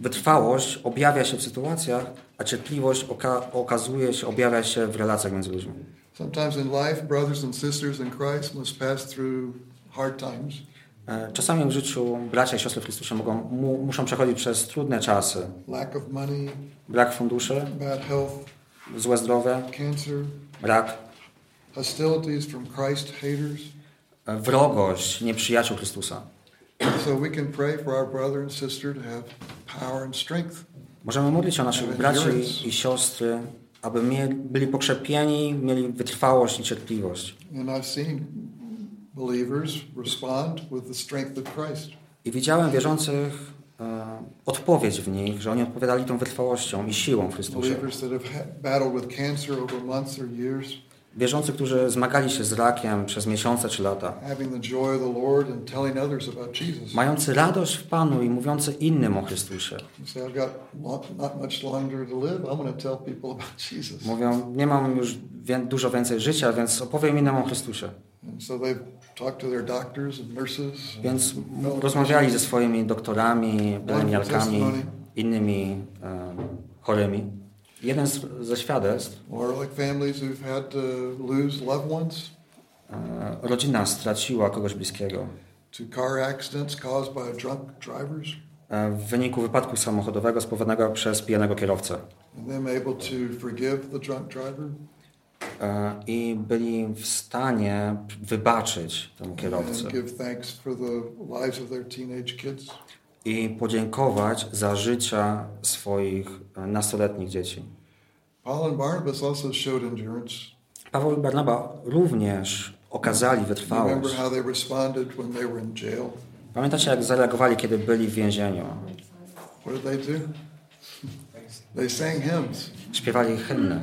wytrwałość objawia się w sytuacjach, a cierpliwość oka okazuje się, objawia się w relacjach między ludźmi. Sometimes in life, brothers and sisters in Christ must pass through hard times. E, Czasami w życiu bracia i siostry w Chrystusie mogą, mu, muszą przechodzić przez trudne czasy. Money, Brak funduszy, health, złe zdrowie, cancer, rak, Christ haters. wrogość nieprzyjaciół Chrystusa. So. Możemy modlić o naszych braci i siostry, aby mieli, byli pokrzepieni, mieli wytrwałość i cierpliwość. And I've seen believers respond with the strength of Christ. I widziałem wierzących e, odpowiedź w nich, że oni odpowiadali tą wytrwałością i siłą w Chrystusie. Believers that have ha- battled with cancer over months or years, Wierzących, którzy zmagali się z rakiem przez miesiące czy lata. having the joy of the Lord and telling others about Jesus. Mający radość w Panu i mówiący innym o Chrystusie. You say, I've got lo- not much longer to live. I'm going to tell people about Jesus. Mówią, nie mam już dużo więcej życia, więc opowiem innym o Chrystusie. So nurses. Więc rozmawiali ze swoimi doktorami, pielęgniarkami, innymi e, chorymi. Jeden z, ze świadectw, e, rodzina straciła kogoś bliskiego e, w wyniku wypadku samochodowego spowodowanego przez pijanego kierowcę. I byli w stanie wybaczyć temu kierowcy i podziękować za życia swoich e, nastoletnich dzieci. Paul and Barnabas also showed endurance. Paweł i Barnaba również okazali wytrwałość. Pamiętacie, jak zareagowali, kiedy byli w więzieniu? Śpiewali hymny.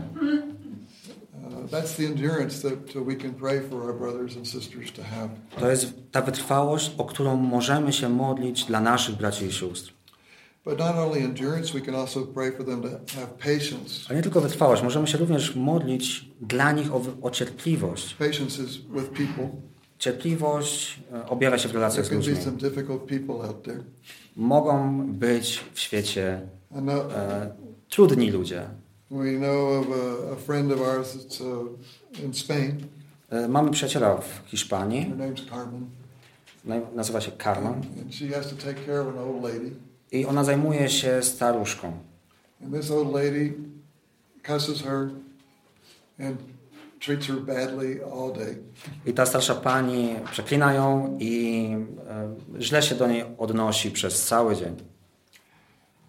To jest ta wytrwałość, o którą możemy się modlić dla naszych braci i sióstr. But not only endurance, we can also pray for them to have patience. Ale nie tylko wytrwałość, możemy się również modlić dla nich o, o cierpliwość. Patience is with people. Cierpliwość e, objawia się w relacjach z ludźmi. Mogą być w świecie e, trudni ludzie. We know of a, a friend of ours that's uh, in Spain. E, mamy przyjaciela w Hiszpanii, Her name's Carmen, na- nazywa się Carmen and she has to take care of an old lady. i ona zajmuje się staruszką. And this old lady cusses her and treats her badly all day. I ta starsza pani przeklina ją i e, źle się do niej odnosi przez cały dzień.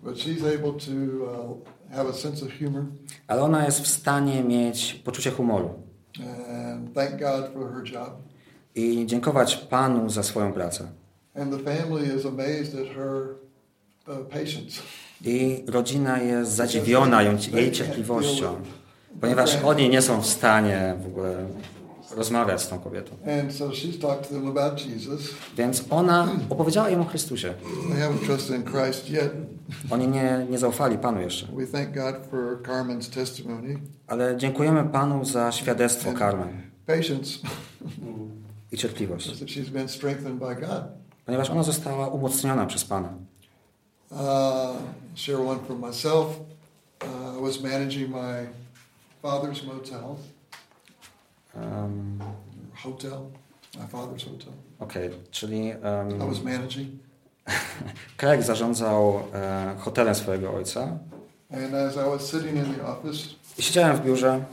But she's able to uh, have a sense of humor Ale ona jest w stanie mieć poczucie humoru and thank God for her job. i dziękować Panu za swoją pracę. And the family is amazed at her uh, patience. I rodzina jest zadziwiona ją, jej cierpliwością, ponieważ oni nie są w stanie w ogóle rozmawiać z tą kobietą. So. Więc ona opowiedziała im o Chrystusie. Oni nie, nie zaufali Panu jeszcze. Ale dziękujemy Panu za świadectwo Carmen Patience, i cierpliwość, ponieważ ona została umocniona przez Pana. Uh, share one for myself. Uh, I was managing my father's motel, Um, hotel, my father's hotel. Okej, czyli I um, was managing. [laughs] Craig zarządzał e, hotelem swojego ojca And as I was sitting in the office, i siedziałem w biurze,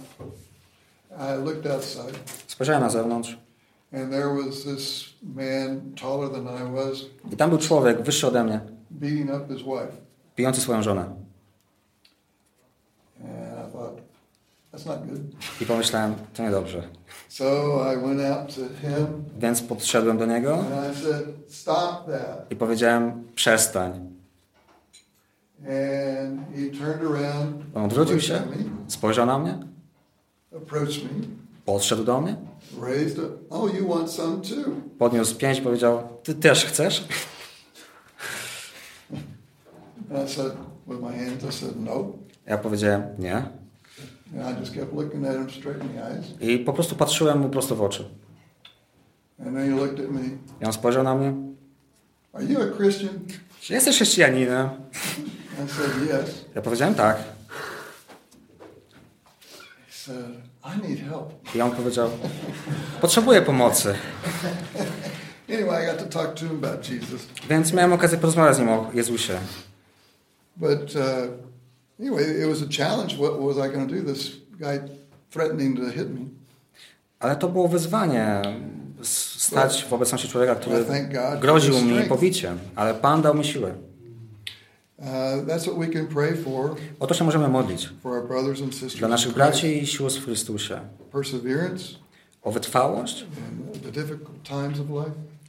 I looked outside, spojrzałem na zewnątrz and there was this man taller than I was, i tam był człowiek wyższy ode mnie, beating up his wife. bijący swoją żonę. And I thought, that's not good. I pomyślałem, to niedobrze. So I went out to him Więc podszedłem do niego and I said, Stop that. i powiedziałem, przestań. And he turned around, On odwrócił looked się, at me, spojrzał na mnie, approached me, podszedł do mnie, raised Oh, you want some too? podniósł pięć i powiedział, ty też chcesz? [laughs] And I said, with my hands, I said, No. Ja powiedziałem, nie. I po prostu patrzyłem mu prosto w oczy. I on spojrzał na mnie, Are you a Christian? czy jesteś chrześcijaninem? I said, Yes. Ja powiedziałem tak. He said, I need help. I on powiedział, potrzebuję pomocy. Anyway, I got to talk to him about Jesus. Więc miałem okazję porozmawiać z nim o Jezusie. But uh, anyway, it was a challenge. What was I going to do? This guy threatening to hit me. Ale to było wyzwanie stać w obecności człowieka, który groził mi pobiciem, ale Pan dał mi siłę. Uh, O to się możemy modlić. for our brothers and sisters. Dla naszych braci i sióstr w Chrystusie. O wytrwałość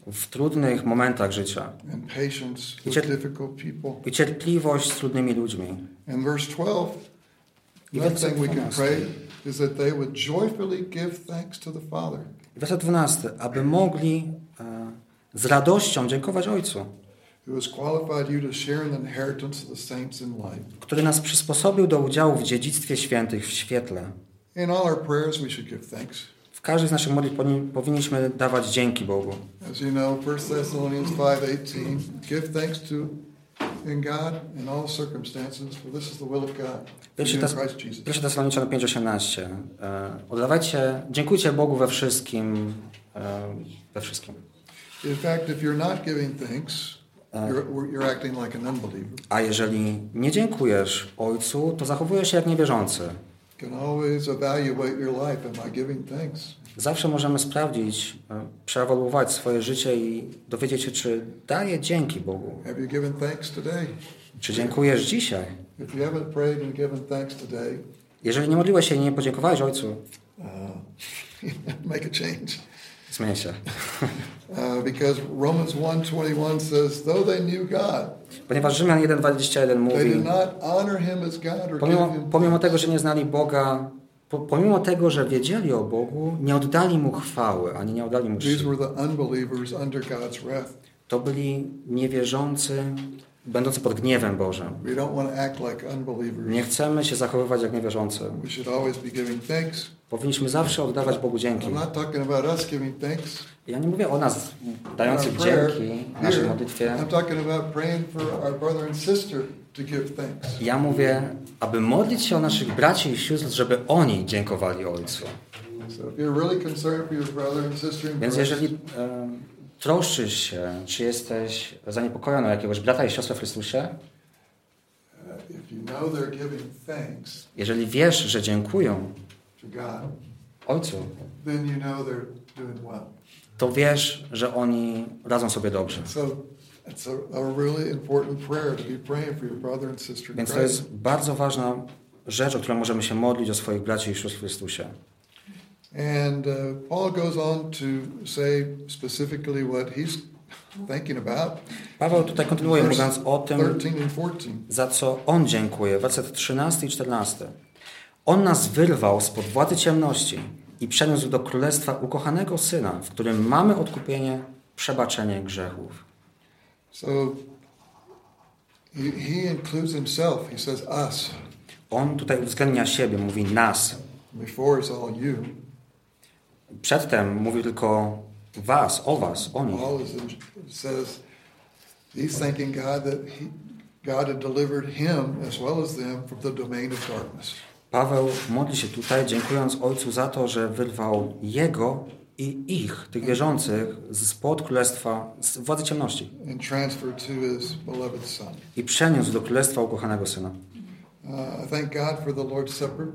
w trudnych momentach życia. I cierpliwość z trudnymi ludźmi. And verse 12, I werset thing we can 12. pray is that they would joyfully give thanks to the Father. Werset 12. Aby mogli e, z radością dziękować Ojcu, który nas przysposobił do udziału w dziedzictwie świętych w świetle. In all our prayers, we should give thanks. W każdej z naszych modlitw powinni- powinniśmy dawać dzięki Bogu. As you know, 1 Thessalonians 5.18, give thanks to in God in all circumstances, for this is the will of God for Pierwszy, you in tes, Christ Jesus. pierwszy Tesaloniczan 5,18. E, Oddawajcie, dziękujcie Bogu we wszystkim, e, we wszystkim. In fact, if you're not giving thanks, you're, you're acting like an unbeliever. A jeżeli nie dziękujesz Ojcu, to zachowujesz się jak niewierzący. Zawsze możemy sprawdzić, e, przeewaluować swoje życie i dowiedzieć się, czy daję dzięki Bogu. Czy dziękujesz dzisiaj? Jeżeli nie modliłeś się i nie podziękowałeś Ojcu, uh, [laughs] make a change. Zmień się. [laughs] Uh, because Romans 1.21 says, though they knew God, Ponieważ Rzymian 1,21 they mówi, did not honor him as God or give pomimo, him pomimo tego, że nie znali Boga, po, pomimo tego, że wiedzieli o Bogu, nie oddali Mu chwały, ani nie oddali Mu These czci. were the unbelievers under God's wrath. To byli niewierzący, będący pod gniewem Bożym. Nie chcemy się zachowywać jak niewierzący. Powinniśmy zawsze oddawać Bogu dzięki. Ja nie mówię o nas dających dzięki w naszej modlitwie. Ja mówię, aby modlić się o naszych braci i sióstr, żeby oni dziękowali Ojcu. Więc jeżeli e, troszczysz się, czy jesteś zaniepokojony o jakiegoś brata i siostrę w Chrystusie, jeżeli wiesz, że dziękują Ojcu, to wiesz, że oni radzą sobie dobrze. Więc to jest bardzo ważna rzecz, o którą możemy się modlić o swoich braci i sióstr w Chrystusie. And uh, Paul goes on to say specifically what he's thinking about. Paweł tutaj kontynuuje mówiąc o tym, 13 and 14. za co On dziękuję. Werset 13 i 14. On nas wyrwał spod władzy ciemności i przeniósł do królestwa ukochanego Syna, w którym mamy odkupienie, przebaczenie grzechów. So he, he includes himself. He says us. On tutaj uwzględnia siebie, mówi nas. Before it's all you. Przedtem mówił tylko was, o was, o nich. Paul is in, says he's thanking God that he, God had delivered him as well as them from the domain of darkness Paweł modli się tutaj, dziękując Ojcu za to, że wyrwał jego i ich, tych wierzących, spod królestwa, z władzy ciemności i przeniósł do królestwa ukochanego Syna. Uh, I thank God for the Lord's Supper.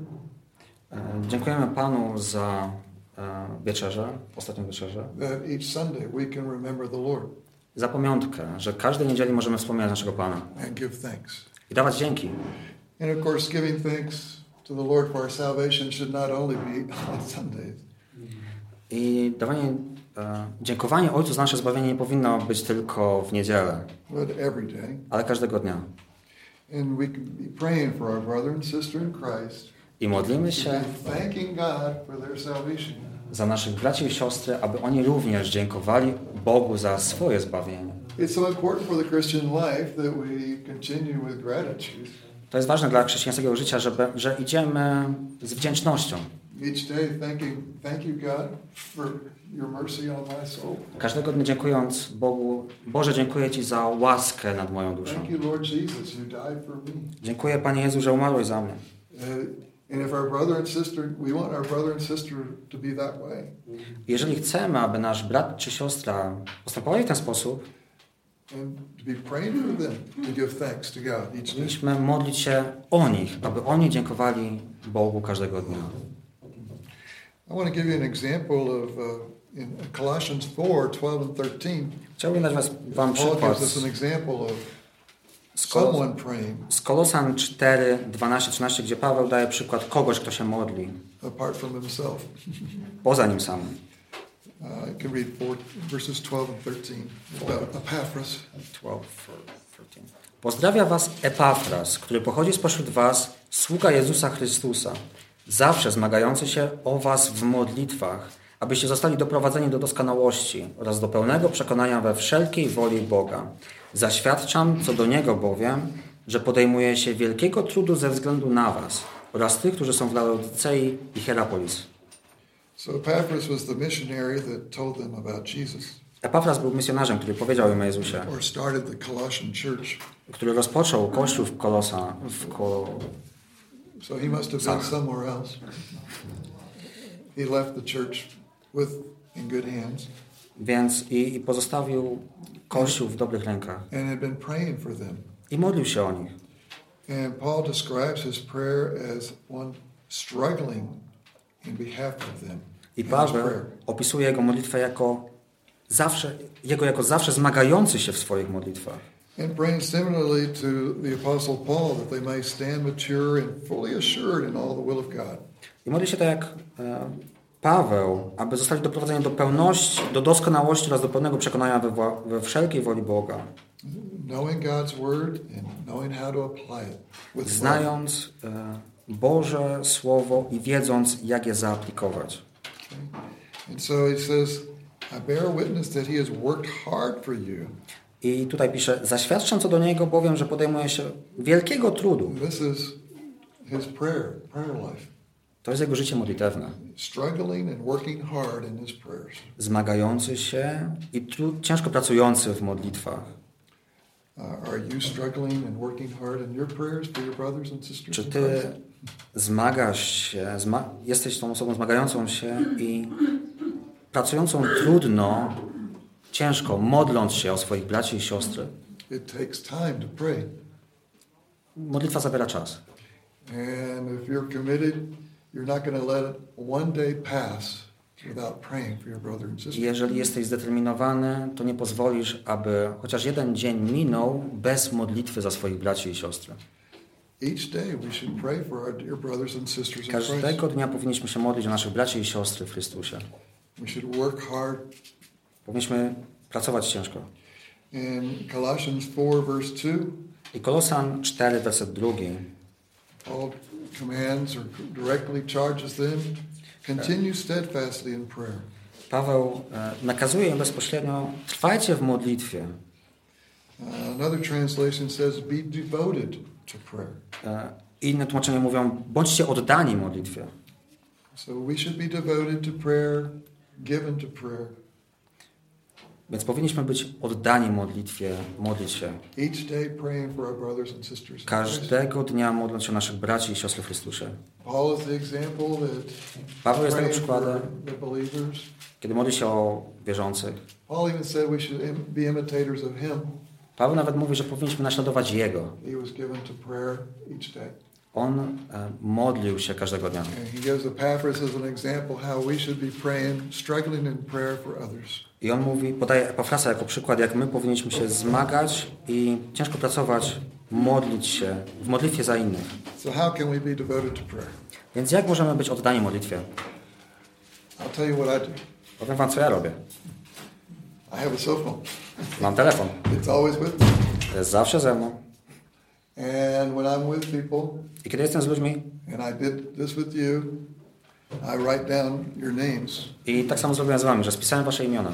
E, Dziękujemy Panu za e, wieczerzę, ostatnią wieczerzę, that each Sunday we can remember the Lord za pamiątkę, że każdej niedzieli możemy wspominać naszego Pana and give thanks. i dawać dzięki. And of course, giving thanks to the Lord for our salvation should not only be [laughs] on Sundays. I dawanie, e, dziękowanie Ojcu za nasze zbawienie nie powinno być tylko w niedzielę, ale każdego dnia. And we can be praying for our brother and sister in Christ, I modlimy się za naszych braci i siostry, aby oni również dziękowali Bogu za swoje zbawienie. To jest ważne dla chrześcijańskiego życia, żeby, że idziemy z wdzięcznością. Każdego dnia dziękując Bogu, Boże, dziękuję Ci za łaskę nad moją duszą. Dziękuję Panie Jezu, że umarłeś za mnie. And if our brother and sister, we want our brother and sister to be that way. Jeżeli chcemy, aby nasz brat czy siostra postępowali w ten sposób, And to be praying for them to give thanks to God each day. powinniśmy modlić się o nich, aby oni dziękowali Bogu każdego dnia. I want to give you an example of uh, in Colossians 4 12 and 13. Chciałbym dać Wam Paul przykład gives us an example of z, Kolos, z Kolosan 4, 12, 13, gdzie Paweł daje przykład kogoś, kto się modli, poza nim samym. Uh, I can read four, verses 12 and 13 about Epaphras. 12, 13. Pozdrawia was Epafras, który pochodzi spośród was, sługa Jezusa Chrystusa, zawsze zmagający się o was w modlitwach, abyście zostali doprowadzeni do doskonałości oraz do pełnego przekonania we wszelkiej woli Boga. Zaświadczam co do Niego bowiem, że podejmuje się wielkiego trudu ze względu na was oraz tych, którzy są w Laodycei i Hierapolis. So Epaphras was the missionary that told them about Jesus Epafras był misjonarzem, który powiedział im o Jezusie, or started the Colossian church. który rozpoczął kościół w Kolosa, w Kol So he must have been somewhere else. He left the church with in good hands Więc i, i pozostawił Kościół w dobrych rękach. and had been praying for them. I modlił się o nich. And Paul describes his prayer as one struggling in behalf of them. I Paweł opisuje jego modlitwę jako zawsze, jego jako zawsze zmagający się w swoich modlitwach. And praying similarly to the Apostle Paul that they may stand mature and fully assured in all the will of God. I modli się tak jak Paweł, aby zostali doprowadzeni do pełności, do doskonałości oraz do pełnego przekonania we, we wszelkiej woli Boga. Znając e, Boże Słowo i wiedząc, jak je zaaplikować. So says, I. I tutaj pisze, zaświadczam co do niego, bowiem, że podejmuje się wielkiego trudu. This is his prayer, prayer life. To jest jego życie modlitewne. Zmagający się i tru, ciężko pracujący w modlitwach. Uh, Czy ty zmagasz się, zma jesteś tą osobą zmagającą się i pracującą trudno, ciężko, modląc się o swoich braci i siostry? Modlitwa zabiera czas. And if you're committed, you're not going to let one day pass without praying for your brother and sister. jeżeli jesteś zdeterminowany, to nie pozwolisz, aby chociaż jeden dzień minął bez modlitwy za swoich braci i siostry. Each day we should pray for our dear brothers and sisters in Christ. Każdego dnia powinniśmy się modlić o naszych braci i siostry w Chrystusie. We should work hard. Powinniśmy pracować ciężko. In Colossians 4, verse 2, I Kolosan 4, werset 2. Paul commands or directly charges them continue steadfastly in prayer. Paweł e, nakazuje im bezpośrednio, trwajcie w modlitwie. Uh, another translation says, be devoted to prayer. E, Inne tłumaczenia mówią, bądźcie oddani modlitwie. So we should be devoted to prayer, given to prayer. Więc powinniśmy być oddani modlitwie, modlić się. Każdego dnia modląc się o naszych braci i siostry w Chrystusie. Paweł jest tego przykładem, kiedy modli się o wierzących. Paweł nawet mówi, że powinniśmy naśladować Jego. On e, modlił się każdego dnia. I on mówi, podaje Epafrasa jako przykład, jak my powinniśmy się zmagać i ciężko pracować, modlić się w modlitwie za innych. So how can we be devoted to prayer? Więc jak możemy być oddani modlitwie? I'll tell you what I do. Powiem wam, co ja robię. I have a cell phone. Mam telefon. It's always with me. Jest zawsze ze mną. And when I'm with people, I kiedy jestem z ludźmi, and I did this with you, I write down your names. i tak samo zrobiłem z wami, że spisałem wasze imiona.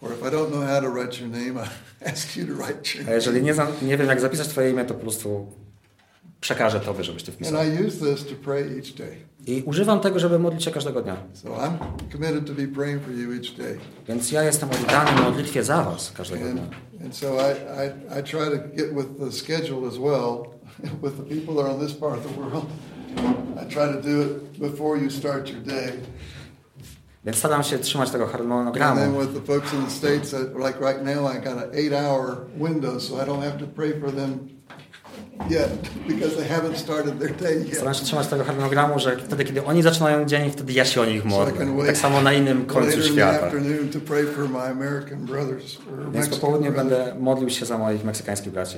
Or if I don't know how to write your name, I [laughs] ask you to write your A jeżeli nie, znam, nie wiem, jak zapisać twoje imię, to po prostu przekażę tobie, żebyś wpisał. And I use this to pray each day. I używam tego, żeby modlić się każdego dnia. So I'm committed to be praying for you each day. Więc ja jestem oddany modlitwie za was każdego dnia. and so I, I, I try to get with the schedule as well, [laughs] with the people that are on this part of the world. I try to do it before you start your day. Więc staram się trzymać tego And then with the folks in the States, like right now, I got an eight hour window, so I don't have to pray for them Staram się trzymać tego harmonogramu, że wtedy, kiedy oni zaczynają dzień, wtedy ja się o nich modlę. tak samo na innym końcu świata. Więc po południu będę modlił się za moich meksykańskich braci.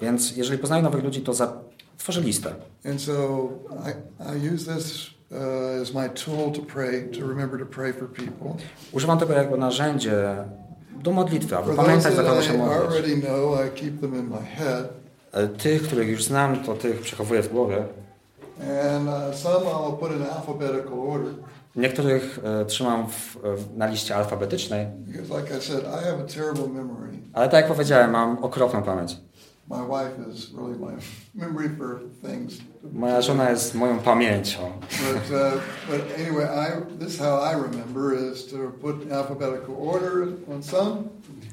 Więc jeżeli poznaję nowych ludzi, to za... tworzę listę. and so I, I use this uh. Używam tego jako narzędzie do modlitwy, aby pamiętać, za kogo się modlić. E, Tych, których już znam, to tych przechowuję w głowie. uh, Niektórych e, trzymam w, w, na liście alfabetycznej, ale tak jak powiedziałem, mam okropną pamięć. [laughs] Moja żona jest moją pamięcią.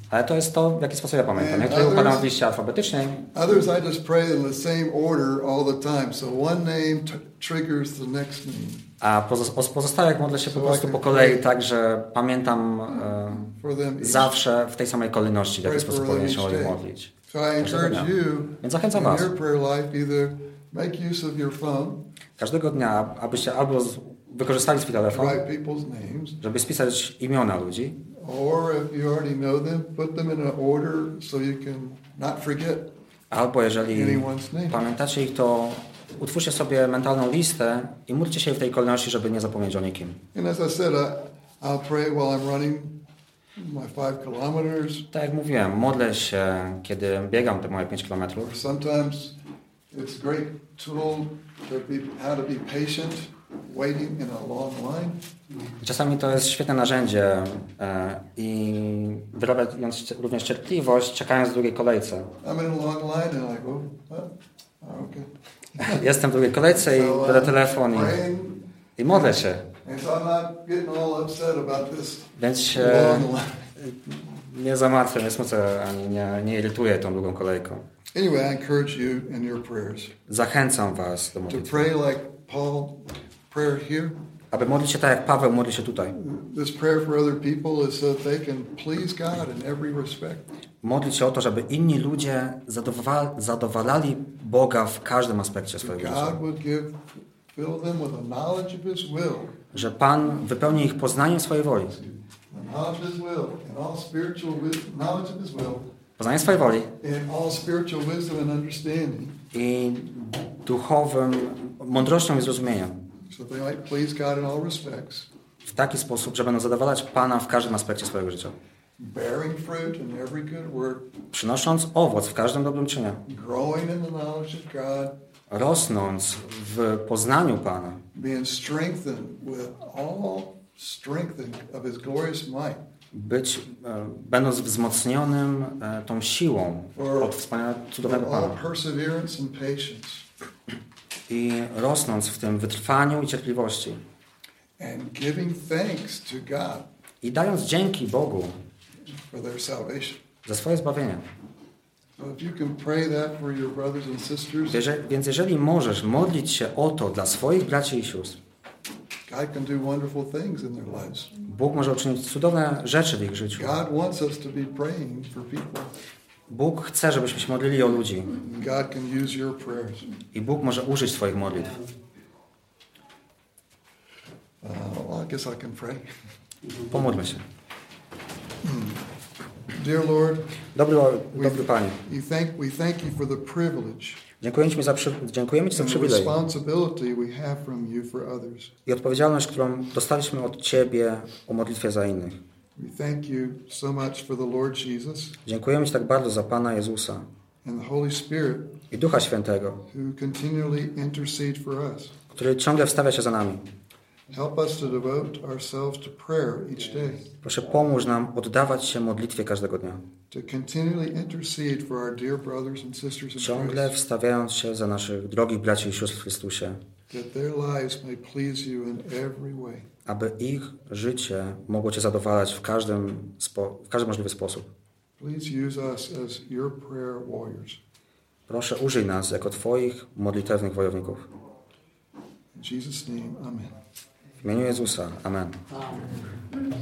Ale to jest to, w jaki sposób ja pamiętam. And Niektórych układam w liście alfabetycznej, Others I just pray in the same order all the time. So one name triggers the next name. a pozostałych modlę się po prostu po kolei tak, że pamiętam e, zawsze w tej samej kolejności, w jaki sposób powinien się o nich modlić. So I encourage you Więc zachęcam Was każdego dnia, abyście albo wykorzystali swój telefon, żeby spisać imiona ludzi. Albo jeżeli pamiętacie ich, to utwórzcie sobie mentalną listę i módlcie się w tej kolejności, żeby nie zapomnieć o nikim. And as I said, I, I'll pray while I'm running my five kilometers. Tak jak mówiłem, modlę się, kiedy biegam te moje 5 kilometrów. Sometimes it's a great tool to be, how to be patient, waiting in a long line. Czasami to jest świetne narzędzie e, i wyrabiając również cierpliwość, czekając w długiej kolejce. I'm in a long line and I go, oh, okay. [laughs] Jestem w drugiej kolejce i So, biorę uh, telefon i, i modlę się. Więc się nie zamartwiam, nie smucę ani nie, nie irytuję tą długą kolejką. Anyway, I encourage you in your prayers Zachęcam Was do to modlitwy. pray like Paul prayer here. Aby modlić się tak jak Paweł modli się tutaj. This prayer for other people is so they can please God in every respect. Modlić się o to, żeby inni ludzie zadowa- zadowalali Boga w każdym aspekcie swojego życia. God would give, fill them with a knowledge of His will, Że Pan wypełni ich poznaniem swojej woli. Poznaniem swojej woli i duchowym mądrością i zrozumieniem. W taki sposób, że będą zadowalać Pana w każdym aspekcie swojego życia. Przynosząc owoc w każdym dobrym czynie. growing in the knowledge of God, Rosnąc w poznaniu Pana. Być, e, będąc wzmocnionym e, tą siłą od wspaniałego, cudownego Pana. I rosnąc w tym wytrwaniu i cierpliwości. I dając dzięki Bogu za swoje zbawienie. Więc jeżeli możesz modlić się o to dla swoich braci i sióstr. Bóg może uczynić cudowne rzeczy w ich życiu. Bóg chce, żebyśmy się modlili o ludzi. I Bóg może użyć Twoich modlitw. Uh. Pomódlmy się. Dear Lord, Dobry, dobry Panie, we thank, we thank you for the privilege dziękujemy Ci za, przy, dziękujemy Ci za przywilej i odpowiedzialność, którą dostaliśmy od Ciebie o modlitwie za innych. We thank you so much for the Lord Jesus Dziękujemy Ci tak bardzo za Pana Jezusa and the Holy Spirit i Ducha Świętego, who continually intercede for us. który ciągle wstawia się za nami. Help us to devote ourselves to prayer each day, Proszę pomóż nam oddawać się modlitwie każdego dnia, to continually intercede for our dear brothers and sisters in ciągle Christ, wstawiając się za naszych drogich braci i sióstr w Chrystusie, that their lives may please you in every way. aby ich życie mogło Cię zadowalać w każdym, w każdy możliwy sposób. Please use us as your prayer warriors. Proszę użyj nas jako Twoich modlitewnych wojowników. In Jesus' name, amen. W imieniu Jezusa. Amen. Amen.